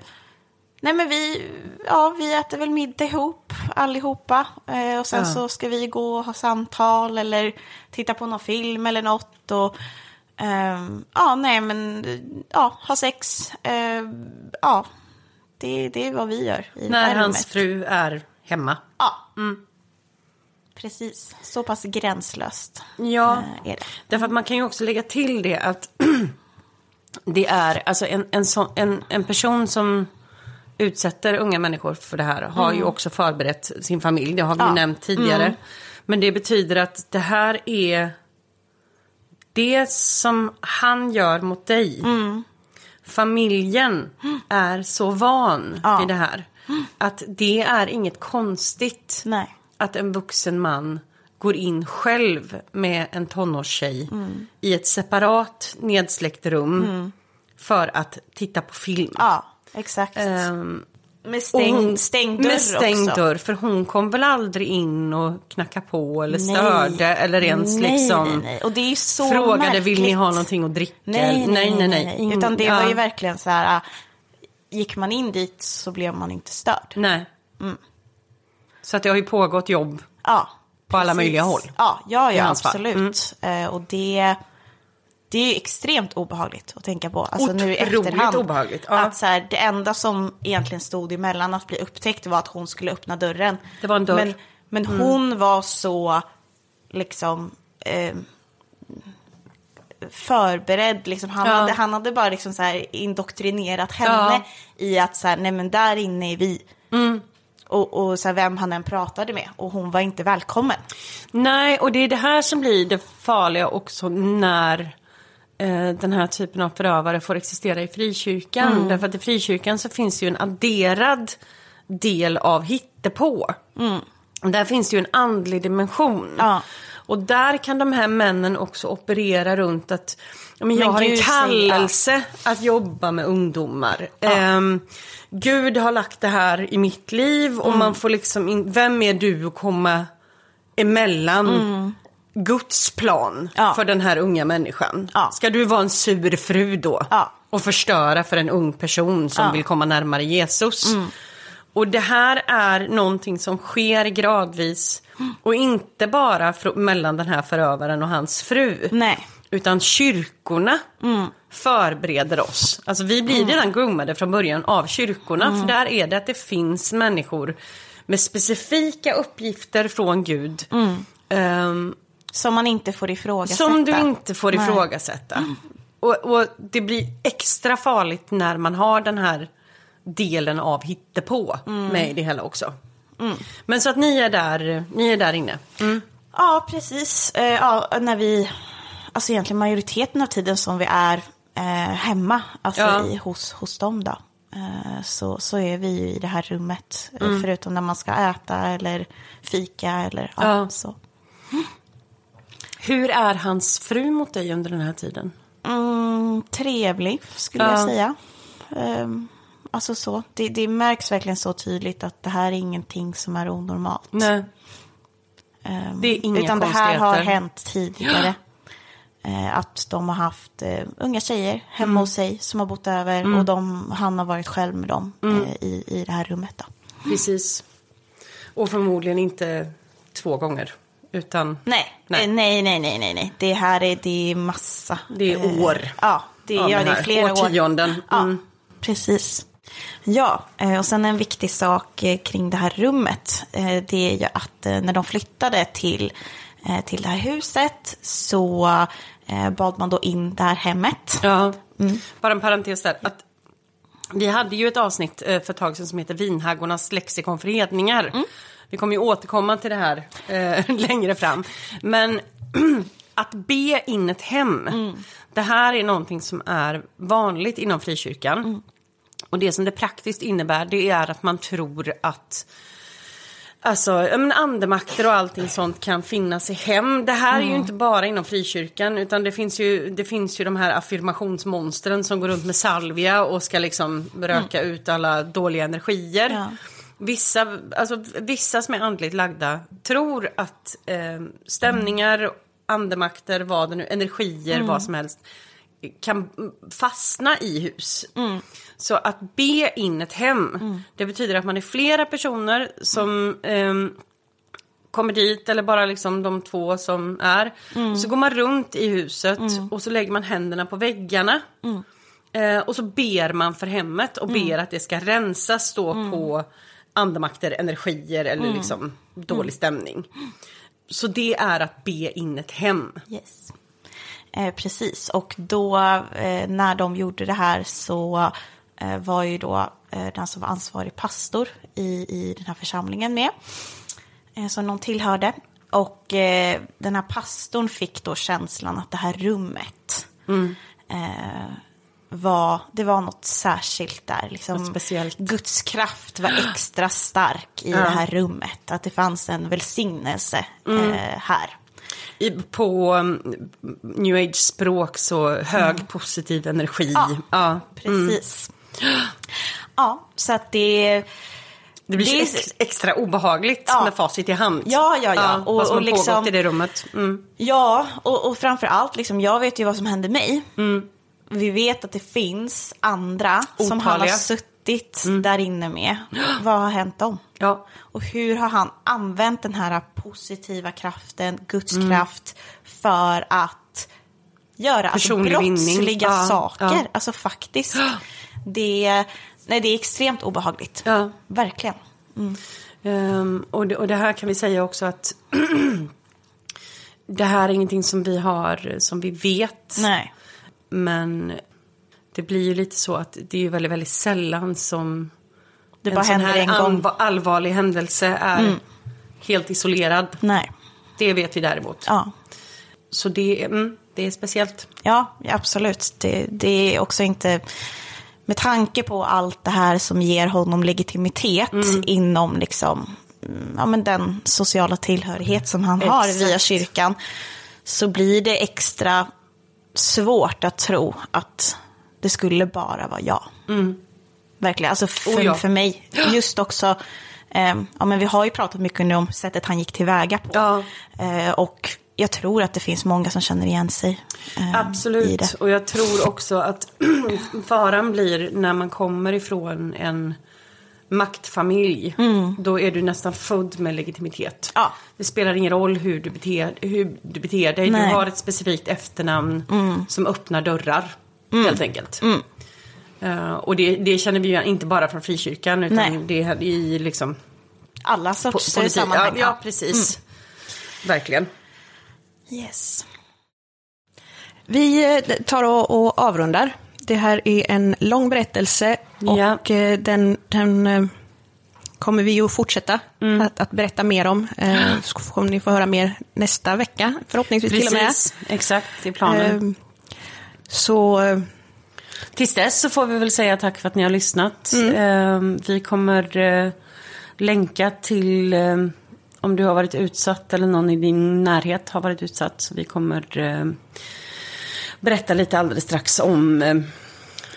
S3: nej men vi, ja, vi äter väl middag ihop allihopa. Eh, och sen
S1: Ja.
S3: så ska vi gå och ha samtal eller titta på någon film eller något. Och, ehm, ja, nej men ja, ha sex. Eh, ja, det, det är vad vi gör i
S1: När hans fru är hemma.
S3: Ja. Precis, så pass gränslöst
S1: Ja,
S3: eh, är det.
S1: därför att man kan ju också lägga till det att <clears throat> det är alltså en, en, sån, en, en person som utsätter unga människor för det här har ju också förberett sin familj, det har vi
S3: Ja.
S1: nämnt tidigare. Men det betyder att det här är det som han gör mot dig. Familjen är så van
S3: Ja.
S1: vid det här. Att det är inget konstigt
S3: Nej.
S1: att en vuxen man går in själv med en tonårstjej i ett separat nedsläckt rum för att titta på film.
S3: Ja, exakt.
S1: Ehm,
S3: med
S1: och
S3: stängd,
S1: hon-
S3: stängd dörr
S1: Med stängd
S3: också.
S1: dörr, för hon kom väl aldrig in och knackade på eller
S3: Nej.
S1: störde eller ens
S3: nej,
S1: liksom
S3: nej, nej. Och det är så
S1: frågade
S3: märkligt.
S1: vill ni ha någonting att dricka?
S3: Nej, nej, nej. nej,
S1: In-
S3: Utan det var ju verkligen så här, äh, gick man in dit så blev man inte störd.
S1: Nej.
S3: Mm.
S1: Så att det har ju pågått jobb.
S3: Ja,
S1: På alla
S3: precis.
S1: möjliga håll.
S3: Ja, ja, ja.
S1: Mm.
S3: absolut. Eh, och det, det är ju extremt obehagligt att tänka på. Alltså nu i
S1: Otroligt
S3: efterhand.
S1: obehagligt, ja.
S3: Att så här, det enda som egentligen stod emellan att bli upptäckt var att hon skulle öppna dörren.
S1: Det var en dörr.
S3: Men, men hon var så liksom eh, förberedd. Liksom. Han,
S1: Ja.
S3: hade, han hade bara liksom så här indoktrinerat henne
S1: Ja.
S3: i att så här, nej men där inne är vi.
S1: Mm.
S3: Och, och så här, vem han än pratade med. Och hon var inte välkommen.
S1: Nej, och det är det här som blir det farliga också när den här typen av förövare får existera i frikyrkan.
S3: Mm.
S1: Därför att i frikyrkan så finns ju en adderad del av hittepå. Där finns det ju en andlig dimension.
S3: Mm. Ja.
S1: Och där kan de här männen också operera runt att ja, men jag
S3: Men
S1: har en kallelse att jobba med ungdomar. Ehm, Gud har lagt det här i mitt liv och
S3: Mm.
S1: man får liksom, in, vem är du att komma emellan Guds plan
S3: Mm. Ja.
S1: för den här unga människan?
S3: Ja.
S1: Ska du vara en sur fru då?
S3: Ja.
S1: Och förstöra för en ung person som.
S3: Mm.
S1: vill komma närmare Jesus? Och det här är någonting som sker gradvis och inte bara mellan den här förövaren och hans fru.
S3: Nej.
S1: Utan kyrkorna
S3: Mm.
S1: förbereder oss. Alltså vi blir redan groomade från början av kyrkorna.
S3: Mm.
S1: För där är det att det finns människor med specifika uppgifter från Gud.
S3: Mm.
S1: ehm,
S3: Som man inte får ifrågasätta.
S1: som du inte får
S3: Nej.
S1: ifrågasätta. Och, och det blir extra farligt när man har den här delen av hittepå
S3: Mm.
S1: med i det hela också. Men så att ni är där, ni är där inne.
S3: Ja, precis. Eh, ja, när vi alltså egentligen majoriteten av tiden som vi är eh, hemma, alltså
S1: Ja.
S3: i, hos, hos dem då. Eh, så, så är vi ju i det här rummet, eh,
S1: Mm.
S3: förutom när man ska äta eller fika eller ja,
S1: Ja.
S3: så.
S1: Hur är hans fru mot dig under den här tiden?
S3: Mm, trevlig, skulle
S1: Ja.
S3: jag säga. Ehm, alltså så. Det, det märks verkligen så tydligt att det här är ingenting som är onormalt.
S1: Nej.
S3: Ehm,
S1: Det är inga
S3: Utan det här har hänt tidigare. Eh, att de har haft eh, unga tjejer hemma
S1: Mm.
S3: hos sig som har bott över. Och de, han har varit själv med dem
S1: Mm.
S3: eh, i, i det här rummet. Då.
S1: Precis. Och förmodligen inte två gånger. Utan
S3: Nej,
S1: Nej.
S3: nej, nej, nej, nej, nej. Det här är, det är massa.
S1: Det är
S3: eh,
S1: år
S3: Ja, det, ja,
S1: det
S3: det är flera år.
S1: Årtionden.
S3: Ja,
S1: Mm.
S3: precis. Ja, eh, och sen en viktig sak eh, kring det här rummet. eh, Det är ju att eh, när de flyttade till, eh, till det här huset så eh, bad man då in det här hemmet.
S1: Ja,
S3: Mm.
S1: bara en parentes där. Att vi hade ju ett avsnitt eh, för ett tag sedan som heter Vinhaggornas lexikon för hedningar.
S3: Mm.
S1: Vi kommer ju återkomma till det här eh, <laughs> längre fram. Men <clears throat> att be in ett hem,
S3: Mm.
S1: det här är någonting som är vanligt inom frikyrkan.
S3: Mm.
S1: Och det som det praktiskt innebär det är att man tror att Alltså, men andemakter och allting sånt kan finnas i hem. Det här är ju inte bara inom frikyrkan utan det finns ju, det finns ju de här affirmationsmonstren som går runt med salvia och ska liksom röka ut alla dåliga energier.
S3: Ja.
S1: Vissa, alltså, vissa som är andligt lagda tror att eh, stämningar, andemakter, vad det nu, energier, vad som helst kan fastna i hus. Så att be in ett hem, det betyder att man är flera personer som ehm, kommer dit eller bara liksom de två som är. Så går man runt i huset och så lägger man händerna på väggarna. Eh, och så ber man för hemmet och ber att det ska rensas då på andemakter, energier eller liksom dålig stämning. Så det är att be in ett hem.
S3: Yes. Eh, precis, och då eh, när de gjorde det här så eh, var ju då eh, den som var ansvarig pastor i, i den här församlingen med. Eh, som de tillhörde. Och eh, den här pastorn fick då känslan att det här rummet eh, var, det var något särskilt där. Liksom. Guds kraft var extra stark i det här rummet. Att det fanns en välsignelse eh, här.
S1: I, på um, new age-språk så hög positiv energi.
S3: Ja.
S1: Ja.
S3: Precis. Ja, så att det...
S1: Det blir
S3: Det är-
S1: ex, extra obehagligt
S3: Ja.
S1: med facit i hand.
S3: Ja, ja, ja. Och-
S1: vad som
S3: och liksom-
S1: i det rummet. Mm.
S3: Ja, och, och framför allt, liksom, jag vet ju vad som hände mig. Vi vet att det finns andra som han har
S1: Otaliga.
S3: suttit där inne med. Vad har hänt dem?
S1: Ja.
S3: Och hur har han använt den här positiva kraften, Guds kraft, för att göra alltså, brottsliga
S1: Ja,
S3: saker?
S1: ja.
S3: Alltså faktiskt. Det, nej, det är extremt obehagligt.
S1: Ja.
S3: Verkligen.
S1: Ehm, och, det, och det här kan vi säga också att <clears throat> det här är ingenting som vi har, som vi vet.
S3: Nej.
S1: Men det blir ju lite så att det är ju väldigt, väldigt sällan som
S3: Det
S1: en
S3: bara
S1: sån
S3: händer
S1: här
S3: en gång.
S1: allva- allvarlig händelse är helt isolerad.
S3: Nej.
S1: Det vet vi däremot.
S3: Ja.
S1: Så det, är- mm, det är speciellt.
S3: Ja, absolut. Det, det är också inte med tanke på allt det här som ger honom legitimitet inom liksom, mm, ja, men den sociala tillhörighet som han har
S1: Exakt.
S3: via kyrkan. Så blir det extra svårt att tro att det skulle bara vara jag. Verkligen, alltså för,
S1: Oh ja.
S3: för mig. Just också, eh, ja, men vi har ju pratat mycket nu om sättet han gick tillväga på.
S1: Ja.
S3: Eh, och jag tror att det finns många som känner igen sig eh,
S1: Absolut, och jag tror också att <clears throat> faran blir när man kommer ifrån en maktfamilj. Då är du nästan född med legitimitet.
S3: Ja.
S1: Det spelar ingen roll hur du beter, hur du beter dig.
S3: Nej.
S1: Du har ett specifikt efternamn som öppnar dörrar. Helt enkelt. Eh, och det, det känner vi ju inte bara från frikyrkan utan
S3: Nej.
S1: det är i liksom
S3: Alla
S1: po-
S3: sorts
S1: politik.
S3: sammanhang.
S1: Ja, ja, precis. Verkligen.
S3: Yes.
S5: Vi eh, tar och, och avrundar. Det här är en lång berättelse och
S1: Ja.
S5: eh, den, den eh,
S2: kommer vi att fortsätta mm. att, att, berätta mer om. Eh, så kommer ni få höra mer nästa vecka, förhoppningsvis
S4: Precis,
S2: till och med.
S4: exakt, i planen.
S2: Eh, så...
S4: Tills dess så får vi väl säga tack för att ni har lyssnat. Mm. Eh, vi kommer länka till om du har varit utsatt eller någon i din närhet har varit utsatt. Så vi kommer berätta lite alldeles strax om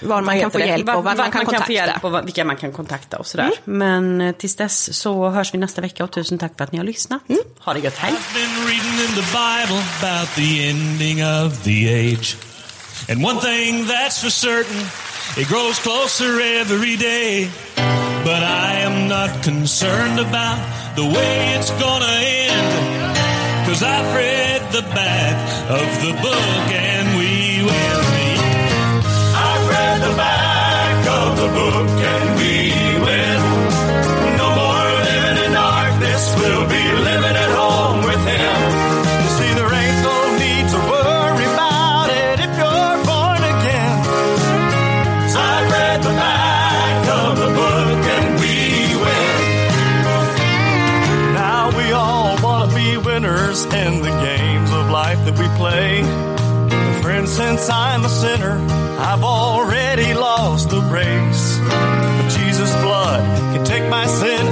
S2: var man kan få hjälp och vad man kan kontakta.
S4: hjälp och vilka man kan kontakta och sådär. Mm. Men eh, tills dess så hörs vi nästa vecka och tusen tack för att ni har lyssnat. Mm. Ha det gött, hej! And one thing that's for certain, it grows closer every day. But I am not concerned about the way it's gonna end. Cause I've read the back of the book and we will the book and we win. No more living in darkness, we'll be living at home with him. See, there ain't no need to worry about it if you're born again. I've read the back of the book and we win. Now we all want to be winners in the games of life that we play. Friend, since I'm a sinner, I've already lost the race. But Jesus' blood can take my sin